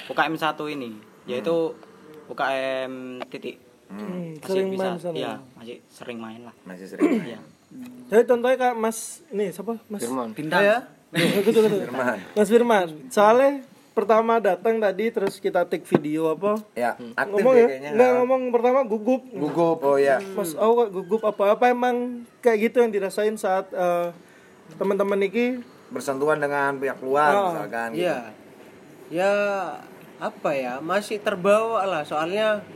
S9: UKM satu ini, yaitu UKM titik.
S1: Hmm,
S9: Masih
S1: sering
S9: bisa,
S1: main sana.
S9: iya, masih sering main lah.
S2: Masih sering
S9: Iya.
S1: Jadi contohnya kak Mas ini siapa? Mas
S3: Firman
S6: bintang.
S1: ya? Gitu, gitu.
S2: Firman.
S1: Mas Firman. Soalnya pertama datang tadi terus kita take video apa?
S2: Ya, aktif
S1: ngomong
S2: ya
S1: ya?
S2: kayaknya.
S1: Nggak ngomong pertama gugup.
S2: Gugup. Oh ya.
S1: Mas, oh kok gugup apa? Apa emang kayak gitu yang dirasain saat eh, teman-teman iki
S2: Bersentuhan dengan pihak luar
S1: Ah,
S2: misalkan gitu.
S5: Iya. Ya apa ya? Masih terbawa lah soalnya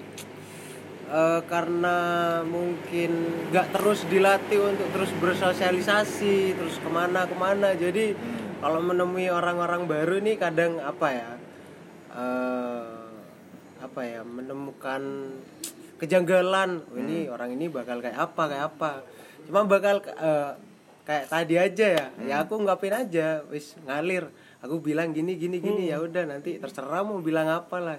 S5: eh, karena mungkin nggak terus dilatih untuk terus bersosialisasi, terus ke mana ke mana. Jadi kalau menemui orang-orang baru nih kadang apa ya? eh, apa ya? Menemukan kejanggalan. Oh, ini orang ini bakal kayak apa kayak apa. Cuma bakal eh, kayak tadi aja ya. Ya aku nggapin aja, wis ngalir. Aku bilang gini gini gini ya udah nanti terserah mau bilang apa lah.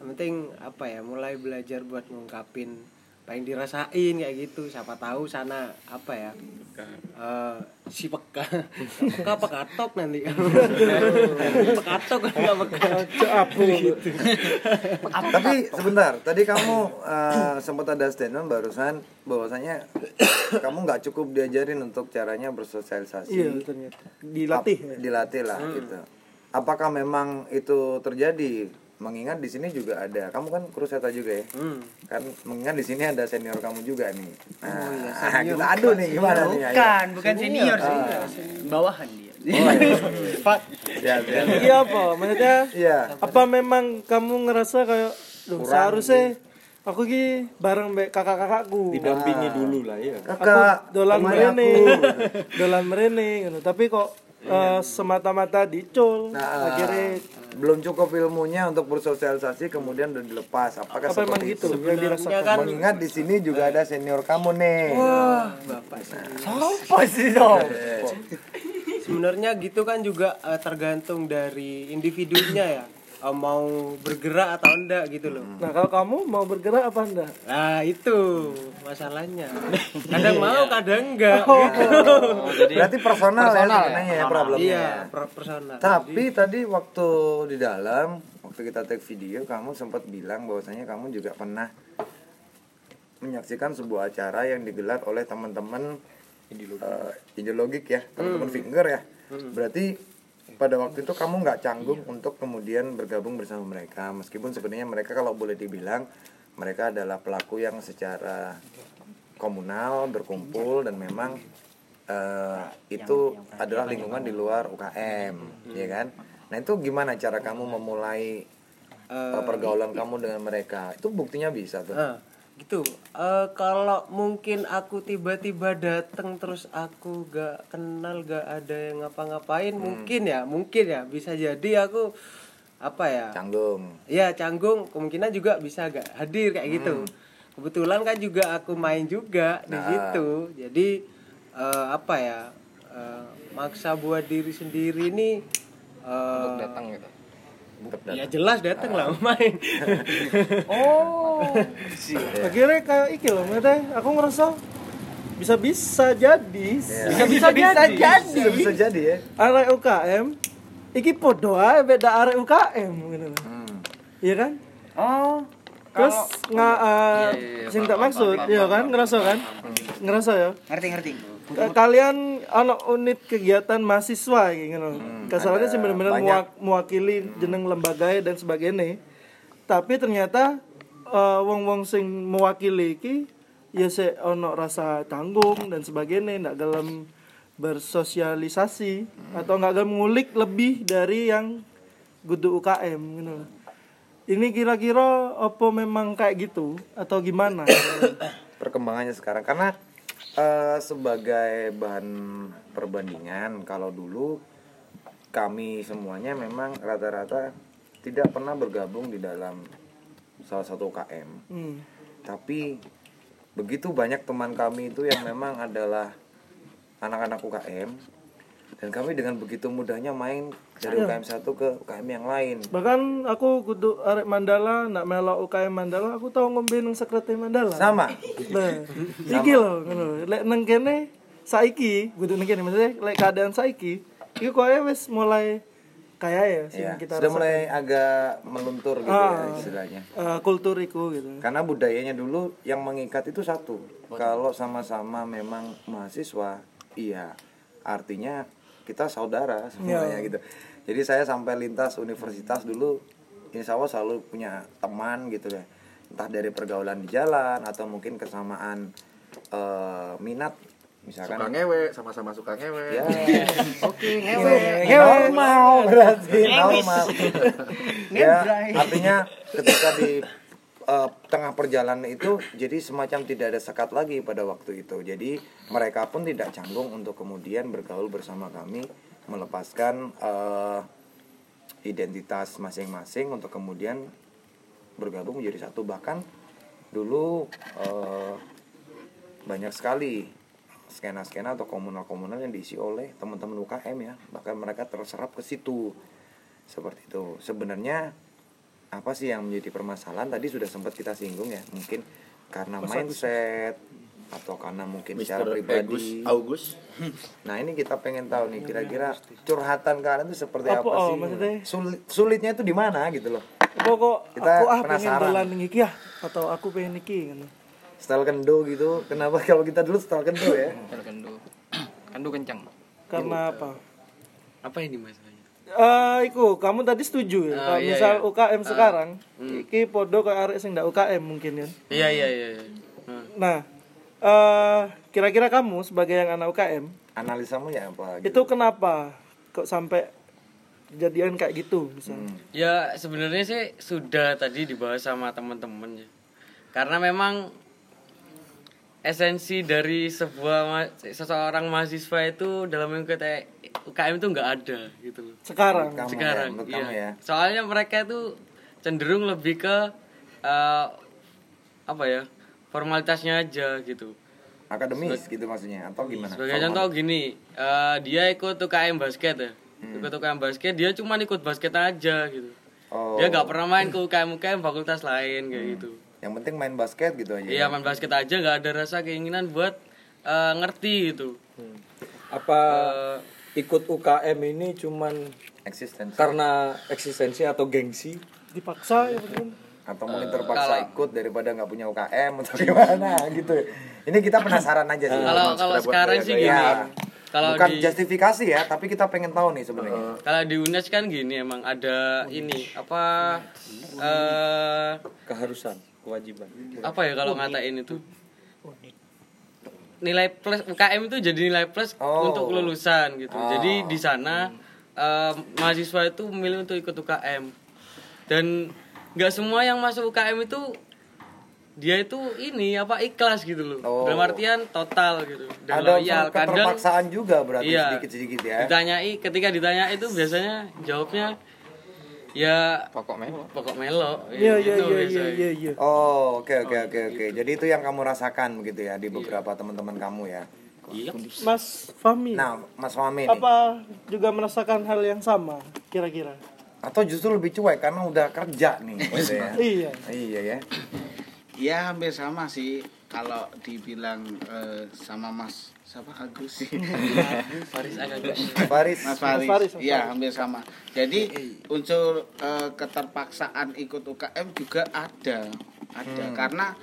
S5: Yang penting apa ya mulai belajar buat ngungkapin apa yang dirasain kayak gitu. Siapa tahu sana apa ya? eh, si peka. peka apa katok nanti. pekatok enggak peka.
S1: gitu.
S2: Tapi sebentar, tadi kamu eh, sempat ada statement barusan bahwasanya kamu nggak cukup diajarin untuk caranya bersosialisasi.
S1: Iya ternyata dilatih.
S2: Ap-
S1: ya.
S2: Dilatih lah gitu. apakah memang itu terjadi mengingat di sini juga ada kamu kan kruseta juga ya
S5: Hmm.
S2: kan mengingat di sini ada senior kamu juga nih nah
S5: Oh iya, senior.
S2: kita adu nih gimana nih ayo.
S6: Bukan, bukan senior sih.
S2: Ah.
S6: Bawahan dia.
S2: Oh, iya.
S5: Pak,
S2: Siap, siap.
S1: Iya apa? Maksudnya
S2: Iya.
S1: apa memang kamu ngerasa kayak Duh, seharusnya aku ki bareng mbek kakak-kakakku.
S10: didampingi dulu lah ya
S2: kakak
S1: Aku dolan merene. dolan merene gitu. Tapi kok eh, semata-mata dicul
S2: Nah,
S1: akhirnya
S2: belum cukup ilmunya untuk bersosialisasi kemudian udah dilepas. Apakah
S1: apa emang
S2: seperti
S1: gitu?
S2: itu
S1: yang dirasakan?
S5: kan?
S2: Mengingat di sini juga ada senior kamu nih.
S5: Sopo sih. sopo? Sebenarnya gitu kan juga eh, tergantung dari individunya ya. Eh, mau bergerak atau enggak gitu loh.
S1: Nah, kalau kamu mau bergerak apa enggak?
S5: Nah, itu masalahnya. Kadang mau, kadang enggak.
S1: Oh.
S5: gitu.
S2: berarti personal, ya sebenarnya ya problemnya
S5: Iya, per- personal.
S2: tapi tadi waktu di dalam waktu kita take video kamu sempat bilang bahwasanya kamu juga pernah menyaksikan sebuah acara yang digelar oleh teman-teman ideologik ya teman-teman finger ya berarti pada waktu itu kamu nggak canggung untuk kemudian bergabung bersama mereka? Meskipun sebenarnya mereka kalau boleh dibilang mereka adalah pelaku yang secara komunal berkumpul dan memang eh, itu adalah lingkungan di luar UKM ya kan? Nah itu gimana cara kamu memulai eh, pergaulan kamu dengan mereka? Itu buktinya bisa tuh.
S5: Nah, gitu. Eh, kalau mungkin aku tiba-tiba datang terus aku gak kenal gak ada yang ngapa-ngapain mungkin ya mungkin ya bisa jadi aku apa ya?
S2: Canggung.
S5: Ya canggung kemungkinan juga bisa gak hadir kayak gitu. Kebetulan kan juga aku main juga di
S2: Nah.
S5: situ. Jadi eh, apa ya eh, maksa buat diri sendiri ini eh,
S3: datang gitu
S5: ya jelas datang lah main
S1: Akhirnya kayak iki loh, maksudnya aku ngerasa bisa-bisa jadi.
S2: Iya.
S5: bisa bisa jadi
S2: bisa bisa jadi ya
S1: Arek UKM iki podo ae beda arek UKM gitu loh.
S2: Hmm.
S1: Iya kan?
S6: Oh,
S1: Terus nggak sing tak maksud, iya kan? Ngerasa kan? Ngerasa ya?
S6: ngerti ngerti.
S1: Kalian anak unit kegiatan mahasiswa gitu loh. Kasarnya sih bener-bener
S2: banyak.
S1: muak- mewakili jeneng lembaga dan sebagainya. Tapi ternyata eh, wong-wong sing mewakili iki ya se ono rasa tanggung dan sebagainya ndak gelem bersosialisasi atau nggak gelem ngulik lebih dari yang kudu UKM gitu loh. Ini kira-kira apa memang kayak gitu atau gimana?
S2: perkembangannya sekarang karena eh, sebagai bahan perbandingan kalau dulu kami semuanya memang rata-rata tidak pernah bergabung di dalam salah satu UKM
S1: Hmm.
S2: tapi begitu banyak teman kami itu yang memang adalah anak-anak UKM dan kami dengan begitu mudahnya main dari UKM satu ke UKM yang lain
S1: Bahkan aku kudu arek Mandala nak melok UKM Mandala aku tau ngombe nang sekretari Mandala.
S2: sama
S1: Nah, iki lho ngono. Lek nang kene saiki kudu nang kene maksudnya lek keadaan saiki iku koyo wis mulai kaya ya sing
S2: ya,
S1: kita
S2: sudah
S1: rasakan.
S2: mulai agak meluntur gitu ya
S1: Ah.
S2: istilahnya
S1: Eh, kultur iku gitu.
S2: karena budayanya dulu yang mengikat itu satu kalau sama-sama memang mahasiswa iya artinya kita saudara semuanya gitu. Jadi saya sampai lintas universitas dulu insya Allah selalu punya teman gitu ya. Entah dari pergaulan di jalan atau mungkin kesamaan eh, minat misalkan.
S10: Suka ngewe sama-sama suka ngewe.
S2: Ya.
S6: Oke, ngewe.
S2: normal berarti. Normal. Ya artinya ketika di eh, tengah perjalanan itu jadi semacam tidak ada sekat lagi pada waktu itu. Jadi mereka pun tidak canggung untuk kemudian bergaul bersama kami melepaskan eh, identitas masing-masing untuk kemudian bergabung menjadi satu. Bahkan dulu eh, banyak sekali skena-skena atau komunal-komunal yang diisi oleh teman-teman UKM ya. Bahkan mereka terserap ke situ. Seperti itu. Sebenarnya apa sih yang menjadi permasalahan? Tadi sudah sempat kita singgung ya mungkin karena mindset atau karena mungkin secara
S8: Mr.
S2: pribadi.
S8: Agus Augus
S2: nah ini kita pengen tahu nih kira-kira curhatan kalian itu seperti
S1: Apa,
S2: apa,
S1: oh,
S2: sih?
S1: maksudnya?
S2: Sulit- sulitnya itu di mana gitu loh?
S1: Pokok
S2: Kita
S1: aku ah pengen
S2: penasaran.
S1: dolan ning iki ya atau aku pengen iki ngono.
S2: style kendo gitu. Kenapa kalau kita dulu style kendo ya?
S3: Kendo kendo kencang
S1: Karena apa?
S3: apa ini masalahnya
S1: Eh, iku kamu tadi setuju ya?
S3: Ah,
S1: Kalau
S3: iya,
S1: misal
S3: iya. Hmm.
S1: UKM sekarang, iki podo kayak arek sing ndak UKM mungkin ya.
S3: Iya iya iya. iya. Nah,
S1: Nah, eh kira-kira kamu sebagai yang anak UKM,
S2: Analisamu ya apa?
S1: itu kenapa kok sampai kejadian kayak gitu misalnya?
S3: Ya sebenarnya sih sudah tadi dibahas sama teman-teman ya. Karena memang esensi dari sebuah ma- seseorang mahasiswa itu dalam mengikuti UKM itu nggak ada gitu loh.
S1: Sekarang.
S2: Kamu
S3: Sekarang,
S2: ya,
S3: iya.
S2: kamu ya.
S3: Soalnya mereka itu cenderung lebih ke eh, apa ya formalitasnya aja gitu.
S2: Akademis gitu maksudnya atau gimana?
S3: Sebagai
S2: Formal.
S3: contoh gini, eh, dia ikut UKM basket ya. Ikut UKM basket, dia cuma ikut basket aja gitu.
S2: Oh.
S3: Dia nggak pernah main ke UKM UKM fakultas lain kayak gitu.
S2: Yang penting main basket gitu aja.
S3: Iya main basket aja nggak ada rasa keinginan buat eh, ngerti gitu.
S10: Apa
S3: Eh,
S10: ikut UKM ini cuman
S2: Eksistensi.
S10: karena eksistensi atau gengsi?
S1: Dipaksa ya mungkin.
S2: atau mungkin terpaksa ikut daripada nggak punya UKM atau gimana gitu. Ini kita penasaran aja sih.
S3: Kalau kalau sekarang sih gini.
S2: Ya,
S3: Kalau
S2: bukan
S3: di
S2: justifikasi ya, tapi kita pengen tahu nih sebenarnya.
S3: kalau di UNES kan gini emang ada ini apa eh
S10: Keharusan, kewajiban.
S3: apa ya kalau ngatain itu nilai plus UKM itu jadi nilai plus
S2: Oh.
S3: untuk kelulusan gitu.
S2: Oh.
S3: Jadi di sana eh, mahasiswa itu memilih untuk ikut UKM. Dan nggak semua yang masuk UKM itu dia itu ini apa ikhlas gitu loh.
S2: Oh.
S3: Dalam artian total gitu. Dan
S2: Ada
S3: loyal. Kadang
S2: juga berarti
S3: Iya.
S2: sedikit-sedikit ya.
S3: ditanyai ketika ditanya itu biasanya jawabnya ya
S4: pokok melo
S3: pokok melo.
S1: Iya iya
S3: Gitu
S1: iya iya iya iya.
S2: Oh, oke oke oke oke. Jadi itu yang kamu rasakan begitu ya di beberapa teman-teman kamu ya.
S1: Mas Fahmi,
S2: Nah, Mas Fahmi nih.
S1: apa juga merasakan hal yang sama kira-kira?
S2: Atau justru lebih cuek karena udah kerja nih gitu ya.
S1: Iya.
S2: Iya ya.
S7: Ya hampir sama sih kalau dibilang eh, sama Mas siapa Agus sih.
S3: Faris Agagus.
S2: Faris.
S7: Mas Faris.
S1: Faris,
S7: Iya, hampir sama. Jadi unsur eh, keterpaksaan ikut UKM juga ada. Ada karena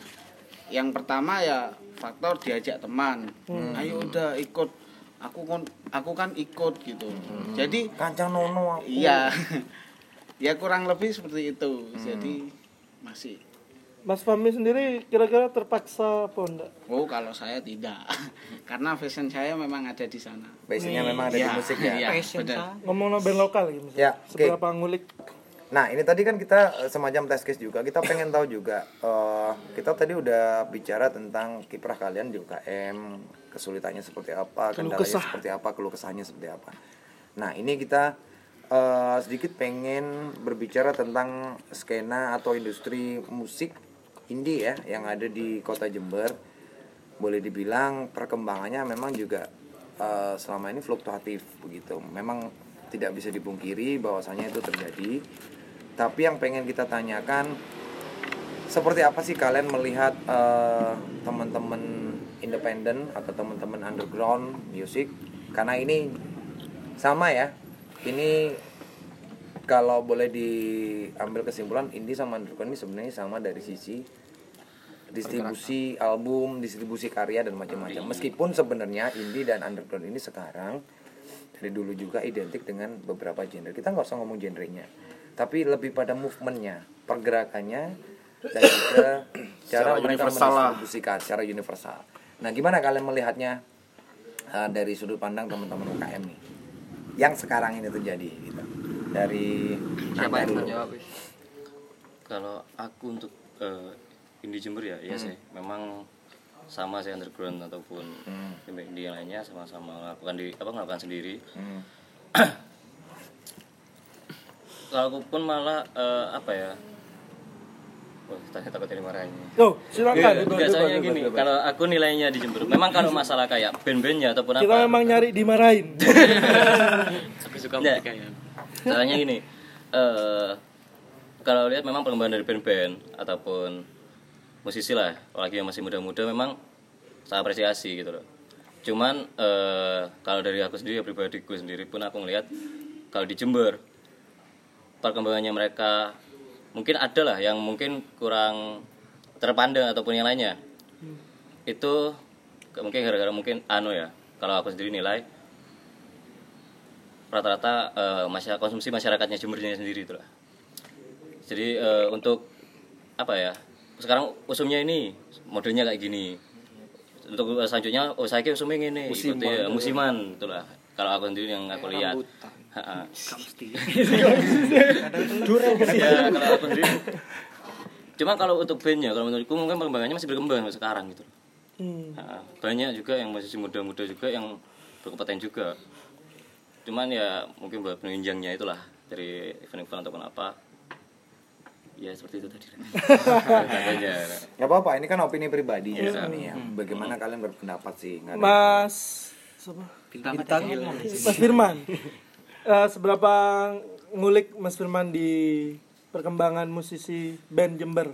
S7: yang pertama ya faktor diajak teman. Ayo udah ikut. Aku kan aku kan ikut gitu. Jadi
S2: Kancang Nono aku.
S7: iya. ya kurang lebih seperti itu. Jadi masih
S1: Mas Fahmi sendiri kira-kira terpaksa apa enggak?
S7: Oh, kalau saya tidak. Karena fashion saya memang ada di sana.
S2: Basicnya memang ada di
S7: Iya,
S2: musik ya.
S7: iya,
S9: Passion
S7: benar.
S1: Ngomong band lokal gitu
S2: Ya,
S1: misalnya.
S2: oke.
S1: Seberapa ngulik
S2: Nah ini tadi kan kita eh, semacam test case juga. Kita pengen tahu juga. eh, kita tadi udah bicara tentang kiprah kalian di UKM, kesulitannya seperti apa, kendalanya
S1: kesah.
S2: seperti apa, keluh kesahnya seperti apa. Nah ini kita eh, sedikit pengen berbicara tentang skena atau industri musik indie ya yang ada di kota Jember. Boleh dibilang perkembangannya memang juga eh, selama ini fluktuatif begitu. Memang tidak bisa dipungkiri bahwasanya itu terjadi. Tapi yang pengen kita tanyakan seperti apa sih kalian melihat eh, teman-teman independen atau teman-teman underground music? Karena ini sama ya. Ini kalau boleh diambil kesimpulan indie sama underground ini sebenarnya sama dari sisi distribusi album, distribusi karya dan macam-macam. Meskipun sebenarnya indie dan underground ini sekarang dari dulu juga identik dengan beberapa genre. Kita nggak usah ngomong genrenya, tapi lebih pada movementnya, pergerakannya, dan juga cara mereka
S8: lah.
S2: mendistribusikan secara universal. Nah, gimana kalian melihatnya uh, dari sudut pandang teman-teman UKM nih, yang sekarang ini terjadi gitu, dari
S3: Siapa yang
S2: dulu.
S3: mau jawab? Wis?
S4: kalau aku untuk eh, indie Jember ya iya sih memang sama sih underground ataupun
S2: Hmm.
S4: indie yang lainnya sama-sama melakukan di apa melakukan sendiri
S2: Hmm.
S4: kalau aku pun malah eh, apa ya Wah, tanya takut dimarahin
S1: Oh, silakan.
S4: Enggak soalnya gini, kalau aku nilainya di Jember, memang kalau masalah kayak band-bandnya ataupun apa,
S1: Kita memang nyari dimarahin.
S3: Aku suka ya.
S4: Soalnya gini, eh kalau lihat memang perkembangan dari band-band ataupun musisi lah, apalagi yang masih muda-muda memang saya apresiasi gitu loh. Cuman eh kalau dari aku sendiri, pribadiku sendiri pun aku ngelihat kalau di Jember perkembangannya mereka mungkin ada lah yang mungkin kurang terpandang ataupun yang lainnya. Itu mungkin gara-gara mungkin anu ya. Kalau aku sendiri nilai rata-rata eh, masyarakat konsumsi masyarakatnya Jembernya sendiri itulah jadi eh, untuk apa ya sekarang usumnya ini modelnya kayak gini. Untuk eh, selanjutnya oh saya kira usumnya ini ikuti eh, musiman itulah. Kalau aku sendiri yang aku lihat. Ha-ha. ya kalau aku sendiri. Cuma kalau untuk bandnya kalau menurutku mungkin perkembangannya masih berkembang sekarang gitu.
S1: Hmm.
S4: Ha, banyak juga yang masih muda-muda juga yang berkompeten juga. Cuman ya mungkin buat penunjangnya itulah dari event-event ataupun apa ya seperti itu tadi Katanya.
S2: Gak apa-apa, ini kan opini pribadi
S1: Iya.
S2: ya, nih ya. Bagaimana kalian berpendapat sih? Nggak ada-
S1: Mas siapa?
S6: Bintang,
S5: Bintang.
S1: Mas Firman. Eh, seberapa ngulik Mas Firman di perkembangan musisi band Jember?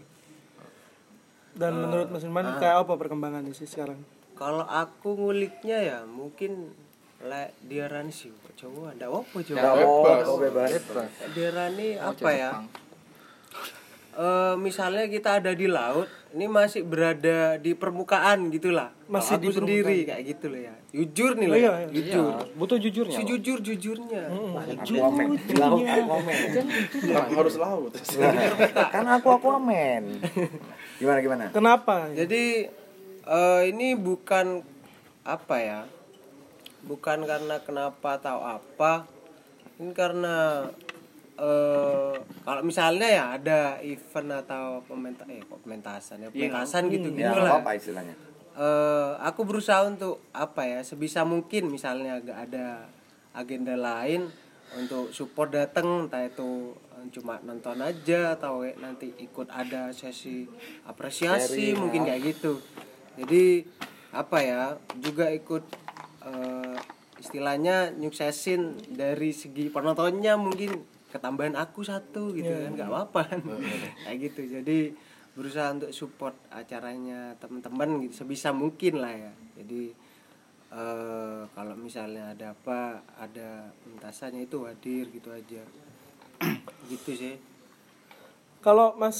S1: Dan menurut Mas Firman kayak apa perkembangannya sih sekarang?
S5: Kalau aku nguliknya ya mungkin lek diarani sih coba ndak apa coba.
S2: Nggak apa-apa, bebas.
S5: Diarani apa ya? Eh misalnya kita ada di laut, ini masih berada di permukaan gitulah.
S1: Masih
S5: Kalau
S1: di
S5: aku sendiri kayak gitu loh ya. Jujur nih
S1: Oh,
S5: loh.
S1: iya,
S5: ya.
S1: iya.
S5: Jujur.
S9: butuh jujurnya
S5: Sejujur jujurnya.
S2: Aquaman. Laut Aquaman.
S8: harus laut
S2: kan aku Aquaman. Gimana gimana?
S1: Kenapa?
S5: Jadi eh, ini bukan apa ya? Bukan karena kenapa atau apa. Ini karena eh kalau misalnya ya ada event atau pementa eh kok pementasan ya pementasan gitu gitu
S2: Ya
S5: lah.
S2: apa istilahnya?
S5: Eh, aku berusaha untuk apa ya sebisa mungkin misalnya gak ada agenda lain untuk support datang entah itu eh, cuma nonton aja atau nanti ikut ada sesi apresiasi mungkin kayak gitu jadi apa ya juga ikut eh, istilahnya nyuksesin dari segi penontonnya mungkin ketambahan aku satu gitu kan nggak apa-apa kan. kayak gitu jadi berusaha untuk support acaranya teman-teman gitu sebisa mungkin lah ya jadi eh kalau misalnya ada apa ada pentasannya itu hadir gitu aja gitu sih
S1: Kalau Mas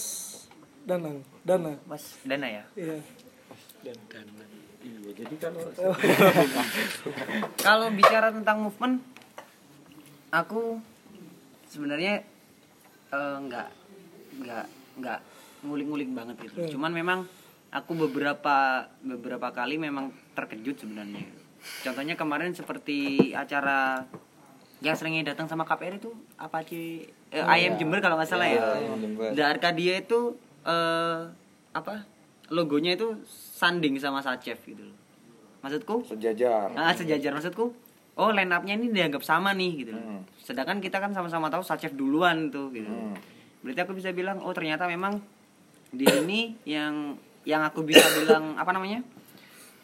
S1: Danang, Dana.
S6: Mas Dana ya.
S1: Iya.
S8: iya jadi kalau
S6: Kalau bicara tentang movement, aku sebenarnya eh, nggak nggak nggak ngulik-ngulik banget gitu. Cuman memang aku beberapa beberapa kali memang terkejut sebenarnya. Contohnya kemarin seperti acara yang seringnya datang sama KPR itu apa sih? Eh, IM Jember kalau nggak salah ya. Da Arkadia itu eh, apa? Logonya itu sanding sama Sachev gitu loh. Maksudku
S2: Sejajar.
S6: Nah, sejajar maksudku. Oh, line up-nya ini dianggap sama nih gitu.
S2: Hmm.
S6: Sedangkan kita kan sama-sama tahu Sachev duluan tuh gitu.
S2: Hmm.
S6: Berarti aku bisa bilang oh ternyata memang di ini yang yang aku bisa bilang apa namanya?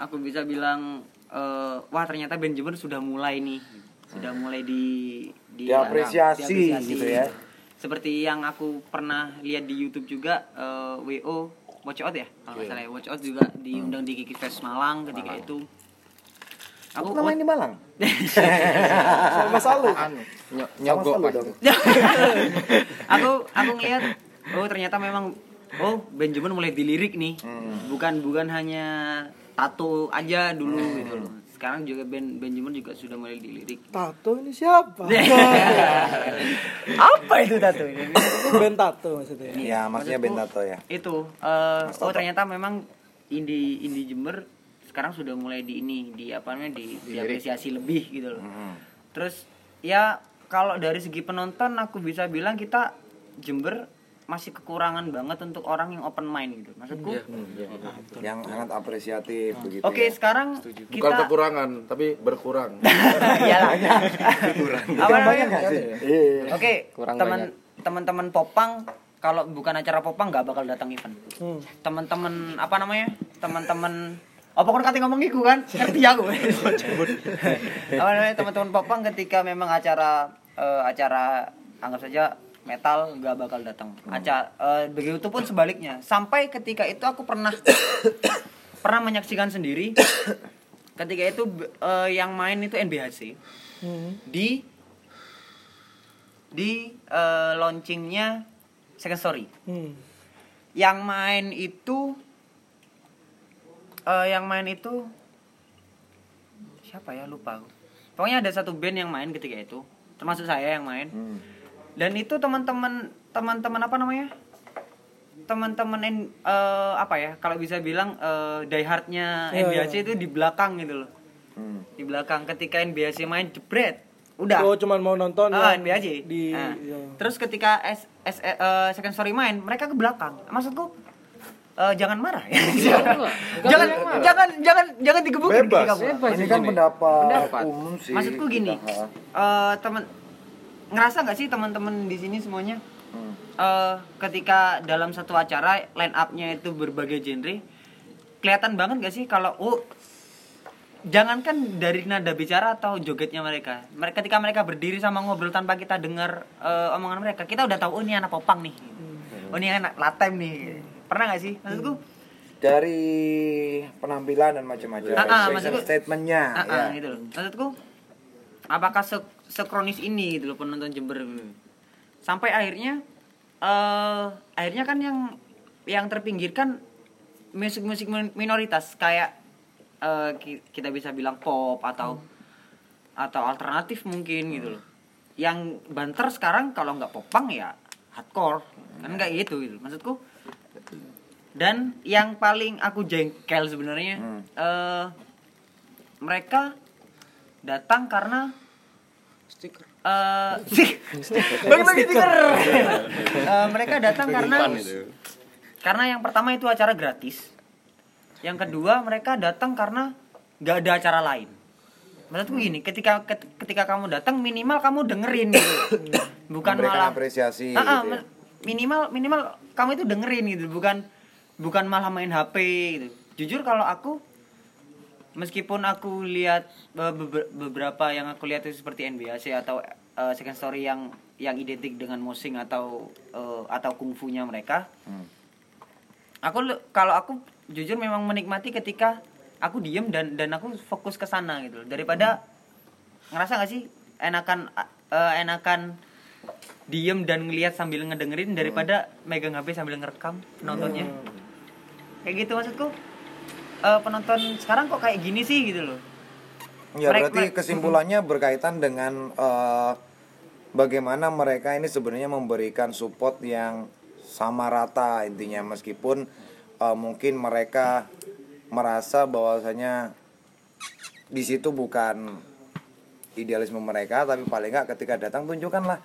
S6: Aku bisa bilang eh, wah ternyata Jember sudah mulai nih. Sudah mulai di di
S2: Diapresiasi gitu ya.
S6: Seperti yang aku pernah lihat di YouTube juga eh, WO Watch Out ya kalau nggak salah ya. Watch Out juga diundang di Kiki Fest Malang ketika itu
S2: Aku namanya di Malang.
S1: Sama Salu.
S2: Nyogok
S6: aku aku ngeliat oh ternyata memang oh Benjamin mulai dilirik nih. Bukan bukan hanya tato aja dulu gitu loh. Sekarang juga Ben Benjamin juga sudah mulai dilirik.
S1: Tato ini siapa?
S6: apa itu tato ini?
S1: Band tato maksudnya.
S2: Ya, maksudnya Bentato ya.
S6: itu eh, oh ternyata memang indie indie Jember sekarang sudah mulai di ini di apa namanya di diapresiasi lebih gitu loh
S2: Hmm.
S6: terus ya kalau dari segi penonton aku bisa bilang kita Jember masih kekurangan banget untuk orang yang open mind gitu maksudku
S2: Yang sangat apresiatif begitu.
S6: Oke,
S2: ya.
S6: sekarang
S8: bukan
S6: kita
S8: kekurangan tapi berkurang
S6: Iyalah. Apa namanya?
S2: Nggak sih?
S6: Oke, teman teman-teman Popang kalau bukan acara Popang nggak bakal datang event. Teman-teman apa namanya? Teman-teman apa kan kata ngomong iku kan? Ngerti aku. apa namanya? Teman-teman Popang ketika memang acara eh, acara anggap saja metal nggak bakal datang. Acara eh, begitu pun sebaliknya. Sampai ketika itu aku pernah pernah menyaksikan sendiri ketika itu eh, yang main itu NBHC
S1: Hmm.
S6: di di eh, launchingnya Second Story.
S1: Hmm.
S6: Yang main itu eh, yang main itu siapa ya lupa aku. Pokoknya ada satu band yang main ketika itu. termasuk saya yang main
S2: Hmm.
S6: dan itu teman-teman teman-teman apa namanya teman-teman eh, apa ya kalau bisa bilang eh, diehardnya
S1: Iya,
S6: NBAC
S1: iya.
S6: itu di belakang gitu loh
S2: Hmm.
S6: di belakang ketika NBAC main jebret udah
S1: Oh, cuman mau nonton
S6: ah,
S1: yang
S6: NBAC
S1: di
S6: Nah,
S1: ya.
S6: terus ketika S, S, eh, second story main mereka ke belakang maksudku eh, jangan marah. Ya jangan jangan jangan jangan digebukin
S2: Bebas.
S6: ketika pulang.
S2: Ini kan pendapat,
S3: Pendapat.
S2: umum sih.
S6: maksudku gini
S2: Kita-
S6: eh teman ngerasa nggak sih teman-teman di sini semuanya?
S2: Hmm.
S6: eh ketika dalam satu acara line up-nya itu berbagai genre kelihatan banget gak sih kalau oh jangankan dari nada bicara atau jogetnya mereka. Mereka ketika mereka berdiri sama ngobrol tanpa kita dengar eh, omongan mereka kita udah tahu oh ini anak popang nih. Oh ini anak latem nih pernah gak sih maksudku
S2: dari penampilan dan macam-macam
S6: ah,
S2: fashion
S6: maksudku-
S2: statementnya
S6: Ah,
S2: ya.
S6: ah, gitu loh. Maksudku apakah se sekronis ini gitu loh penonton Jember gitu. Sampai akhirnya eh akhirnya kan yang yang terpinggirkan musik-musik min- minoritas kayak ki- kita bisa bilang pop atau atau alternatif mungkin gitu loh. Yang banter sekarang kalau nggak popang ya hardcore. Kan nggak gitu gitu. Maksudku dan yang paling aku jengkel sebenarnya
S2: Hmm.
S6: eh mereka datang karena stiker. bagi bagi stiker. Eh, mereka datang karena karena yang pertama itu acara gratis. Yang kedua mereka datang karena nggak ada acara lain. Maksudku gini ketika ket- ketika kamu datang minimal kamu dengerin gitu. Bukan
S2: Memberikan
S6: malah
S2: apresiasi
S6: ah,
S2: gitu ya.
S6: ma- minimal minimal kamu itu dengerin gitu. Bukan bukan malah main HP gitu. Jujur kalau aku meskipun aku lihat be- beberapa yang aku lihat itu seperti NBAC atau eh, second story yang yang identik dengan mosing atau eh, atau kungfunya mereka
S2: Hmm.
S6: aku kalau aku jujur memang menikmati ketika aku diem dan dan aku fokus ke sana gitu daripada ngerasa gak sih enakan eh, enakan diem dan ngelihat sambil ngedengerin daripada megang HP sambil ngerekam penontonnya kayak gitu maksudku. Eh, penonton sekarang kok kayak gini sih gitu loh.
S2: Ya
S6: Mereka-
S2: berarti
S6: mereka-
S2: kesimpulannya berkaitan dengan eh, bagaimana mereka ini sebenarnya memberikan support yang sama rata intinya. Meskipun eh, mungkin mereka merasa bahwasanya di situ bukan idealisme mereka tapi paling nggak ketika datang tunjukkanlah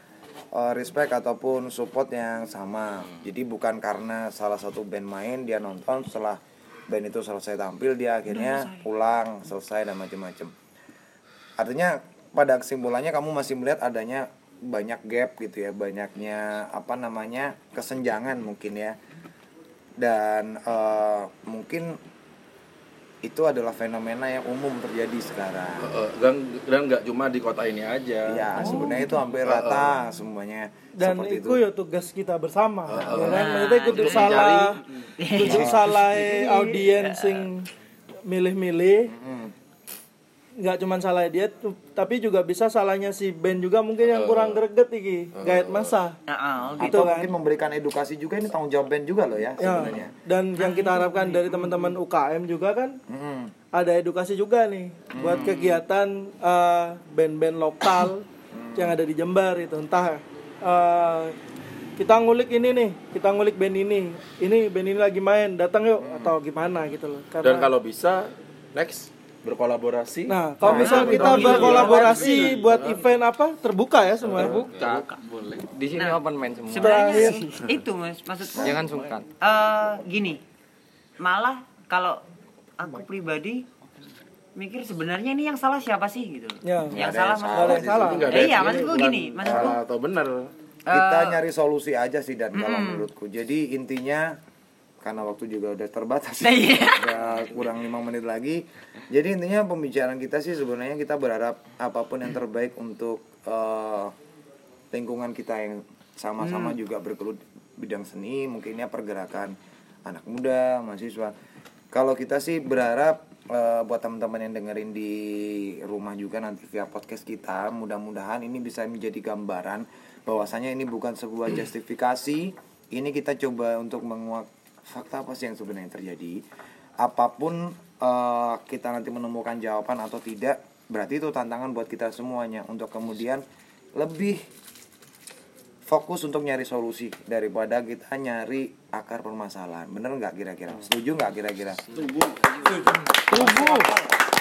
S2: eh, respect ataupun support yang sama. Jadi bukan karena salah satu band main dia nonton setelah band itu selesai tampil dia akhirnya pulang selesai dan macam-macam artinya pada kesimpulannya kamu masih melihat adanya banyak gap gitu ya banyaknya apa namanya kesenjangan mungkin ya. Dan eh, mungkin itu adalah fenomena yang umum terjadi sekarang.
S8: Eh, dan dan nggak cuma di kota ini aja.
S2: Ya sebenarnya itu hampir rata semuanya
S1: dan
S2: seperti
S1: itu ya tugas kita bersama ya kan? Maksudnya kudu
S6: itu
S1: salah kudu salah audiens sing milih-milih nggak cuma salah dia tapi juga bisa salahnya si band juga mungkin yang kurang greget iki gaet masa
S6: Nah, ah,
S1: gitu.
S2: atau
S1: kan.
S2: Mungkin memberikan edukasi juga ini tanggung jawab band juga loh ya
S1: ya
S2: sebenarnya.
S1: dan yang kita harapkan dari teman-teman UKM juga kan
S2: Mm.
S1: ada edukasi juga nih buat kegiatan eh, band-band lokal yang ada di Jember itu. Entah eh, kita ngulik ini nih kita ngulik band ini. Ini band ini lagi main datang yuk atau gimana gitu loh.
S8: Dan
S1: karena
S8: kalau bisa next berkolaborasi
S1: nah kalau misal kita berkolaborasi buat event apa terbuka ya semua
S3: Buka, boleh. Di sini open main semua.
S6: sebenarnya itu mas maksudku
S3: Jangan sungkan.
S6: eh gini malah kalau aku pribadi mikir sebenarnya ini yang salah siapa sih gitu.
S1: Ya.
S6: yang salah
S2: yang salah
S1: salah.
S6: Eh, iya maksudku
S8: bukan
S6: gini maksudku
S8: salah atau benar
S2: kita
S6: Eh,
S2: nyari solusi aja sih dan kalau menurutku jadi intinya karena waktu juga udah terbatas
S6: Nah, iya.
S2: udah kurang lima menit lagi jadi intinya pembicaraan kita sih sebenarnya kita berharap apa pun yang terbaik untuk eh, lingkungan kita yang sama-sama juga bergelut bidang seni mungkinnya pergerakan anak muda mahasiswa. Kalau kita sih berharap eh, buat teman-teman yang dengerin di rumah juga nanti via podcast kita mudah-mudahan ini bisa menjadi gambaran bahwasanya ini bukan sebuah justifikasi. Ini kita coba untuk menguak fakta apa sih yang sebenarnya terjadi. Apa pun eh, kita nanti menemukan jawaban atau tidak berarti itu tantangan buat kita semuanya untuk kemudian lebih fokus untuk nyari solusi daripada kita nyari akar permasalahan. Bener nggak kira-kira? Setuju nggak kira-kira? Setuju.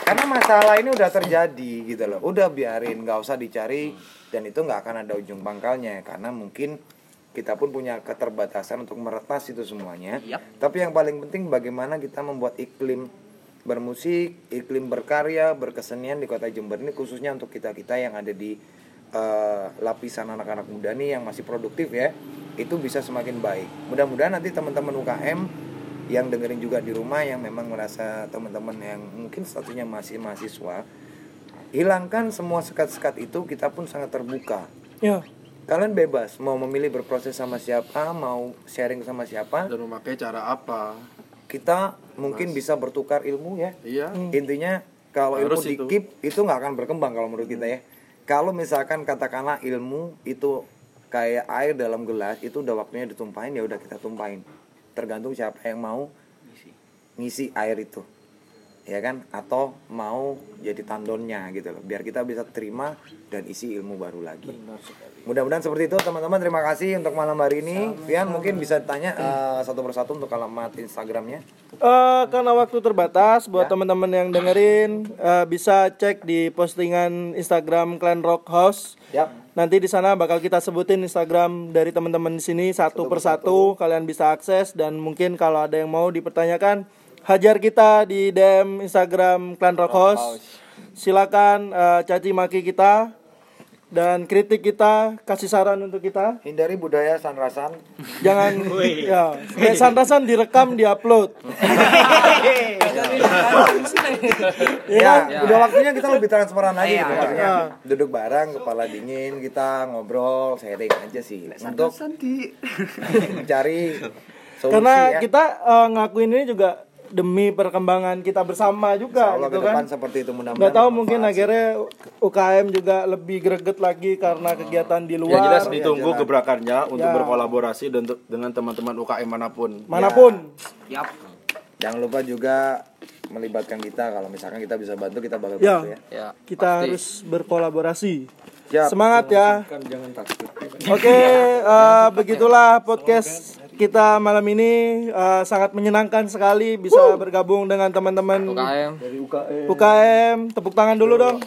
S2: Karena masalah ini udah terjadi gitu loh. Udah biarin, nggak usah dicari dan itu nggak akan ada ujung pangkalnya karena mungkin kita pun punya keterbatasan untuk meretas itu semuanya. Tapi yang paling penting bagaimana kita membuat iklim bermusik, iklim berkarya, berkesenian di Kota Jember ini khususnya untuk kita-kita yang ada di eh, lapisan anak-anak muda nih yang masih produktif ya. Itu bisa semakin baik. Mudah-mudahan nanti teman-teman UKM yang dengerin juga di rumah yang memang merasa teman-teman yang mungkin statusnya masih mahasiswa hilangkan semua sekat-sekat itu kita pun sangat terbuka
S1: Ya.
S2: kalian bebas mau memilih berproses sama siapa mau sharing sama siapa
S8: Dan memakai cara apa?
S2: Kita mungkin bisa bertukar ilmu ya.
S8: Iya.
S2: intinya kalau ilmu
S8: Harus itu.
S2: dikip itu nggak akan berkembang kalau menurut kita ya. Kalau misalkan katakanlah ilmu itu kayak air dalam gelas itu udah waktunya ditumpahin ya udah kita tumpahin. Tergantung siapa yang mau ngisi. air itu. Ya kan? Atau mau jadi tandonnya gitu loh. Biar kita bisa terima dan isi ilmu baru lagi mudah-mudahan seperti itu teman-teman terima kasih untuk malam hari ini Pian mungkin bisa tanya eh, satu persatu untuk alamat instagramnya
S1: Eh, karena waktu terbatas buat
S2: Ya.
S1: teman-teman yang dengerin eh, bisa cek di postingan Instagram Clan Rock House.
S2: Yap.
S1: Nanti di sana bakal kita sebutin Instagram dari teman-teman di sini satu, persatu kalian bisa akses dan mungkin kalau ada yang mau dipertanyakan hajar kita di DM Instagram Clan Rock House. Silakan eh, caci maki kita dan kritik kita, kasih saran untuk kita.
S2: hindari budaya sanrasan
S1: Jangan ya, kayak santasan direkam, diupload.
S2: ya, udah waktunya kita lebih transparan lagi
S6: Iya,
S2: gitu
S6: iya.
S2: maksudnya. duduk bareng kepala dingin kita ngobrol sharing aja sih untuk mencari solusi
S1: Karena
S2: ya.
S1: kita eh, ngakuin ini juga demi perkembangan kita bersama juga
S2: Insya Allah
S1: gitu
S2: ke depan
S1: kan.
S2: seperti itu mudah-mudahan
S1: Nggak tahu mungkin
S2: sih.
S1: akhirnya UKM juga lebih greget lagi karena kegiatan di luar.
S8: Yang jelas ditunggu
S2: jelas.
S8: gebrakannya untuk
S1: Ya.
S8: berkolaborasi dan dengan teman-teman UKM mana
S1: pun. mana pun.
S6: Yap.
S2: jangan lupa juga melibatkan kita kalau misalkan kita bisa bantu kita bakal
S1: Ya.
S2: bantu ya
S3: Ya.
S1: Kita harus berkolaborasi.
S2: Siap.
S1: Semangat ya.
S10: Jangan takut.
S1: Oke, eh, begitulah podcast kita malam ini Eh, sangat menyenangkan sekali bisa bergabung dengan teman-teman
S3: UKM.
S1: UKM. Tepuk tangan dulu dong.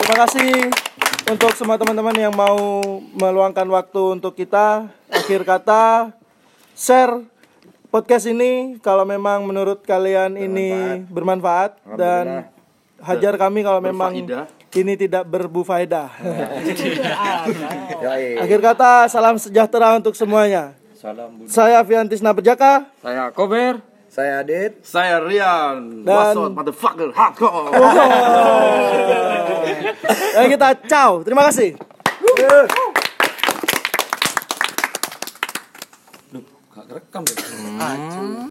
S1: Terima kasih untuk semua teman-teman yang mau meluangkan waktu untuk kita. Akhir kata, share podcast ini kalau memang menurut kalian ini bermanfaat dan hajar kami kalau memang ini tidak berbufaedah. Akhir kata, salam sejahtera untuk semuanya.
S10: Salam Budi.
S1: Saya Fiantisna Perjaka.
S3: Saya Kober.
S2: saya Adit
S8: Saya Rian,
S1: Dan-
S8: Wasot, motherfucker, hardcore.
S1: Dan kita ciao. Terima kasih.
S10: Gak rekam deh.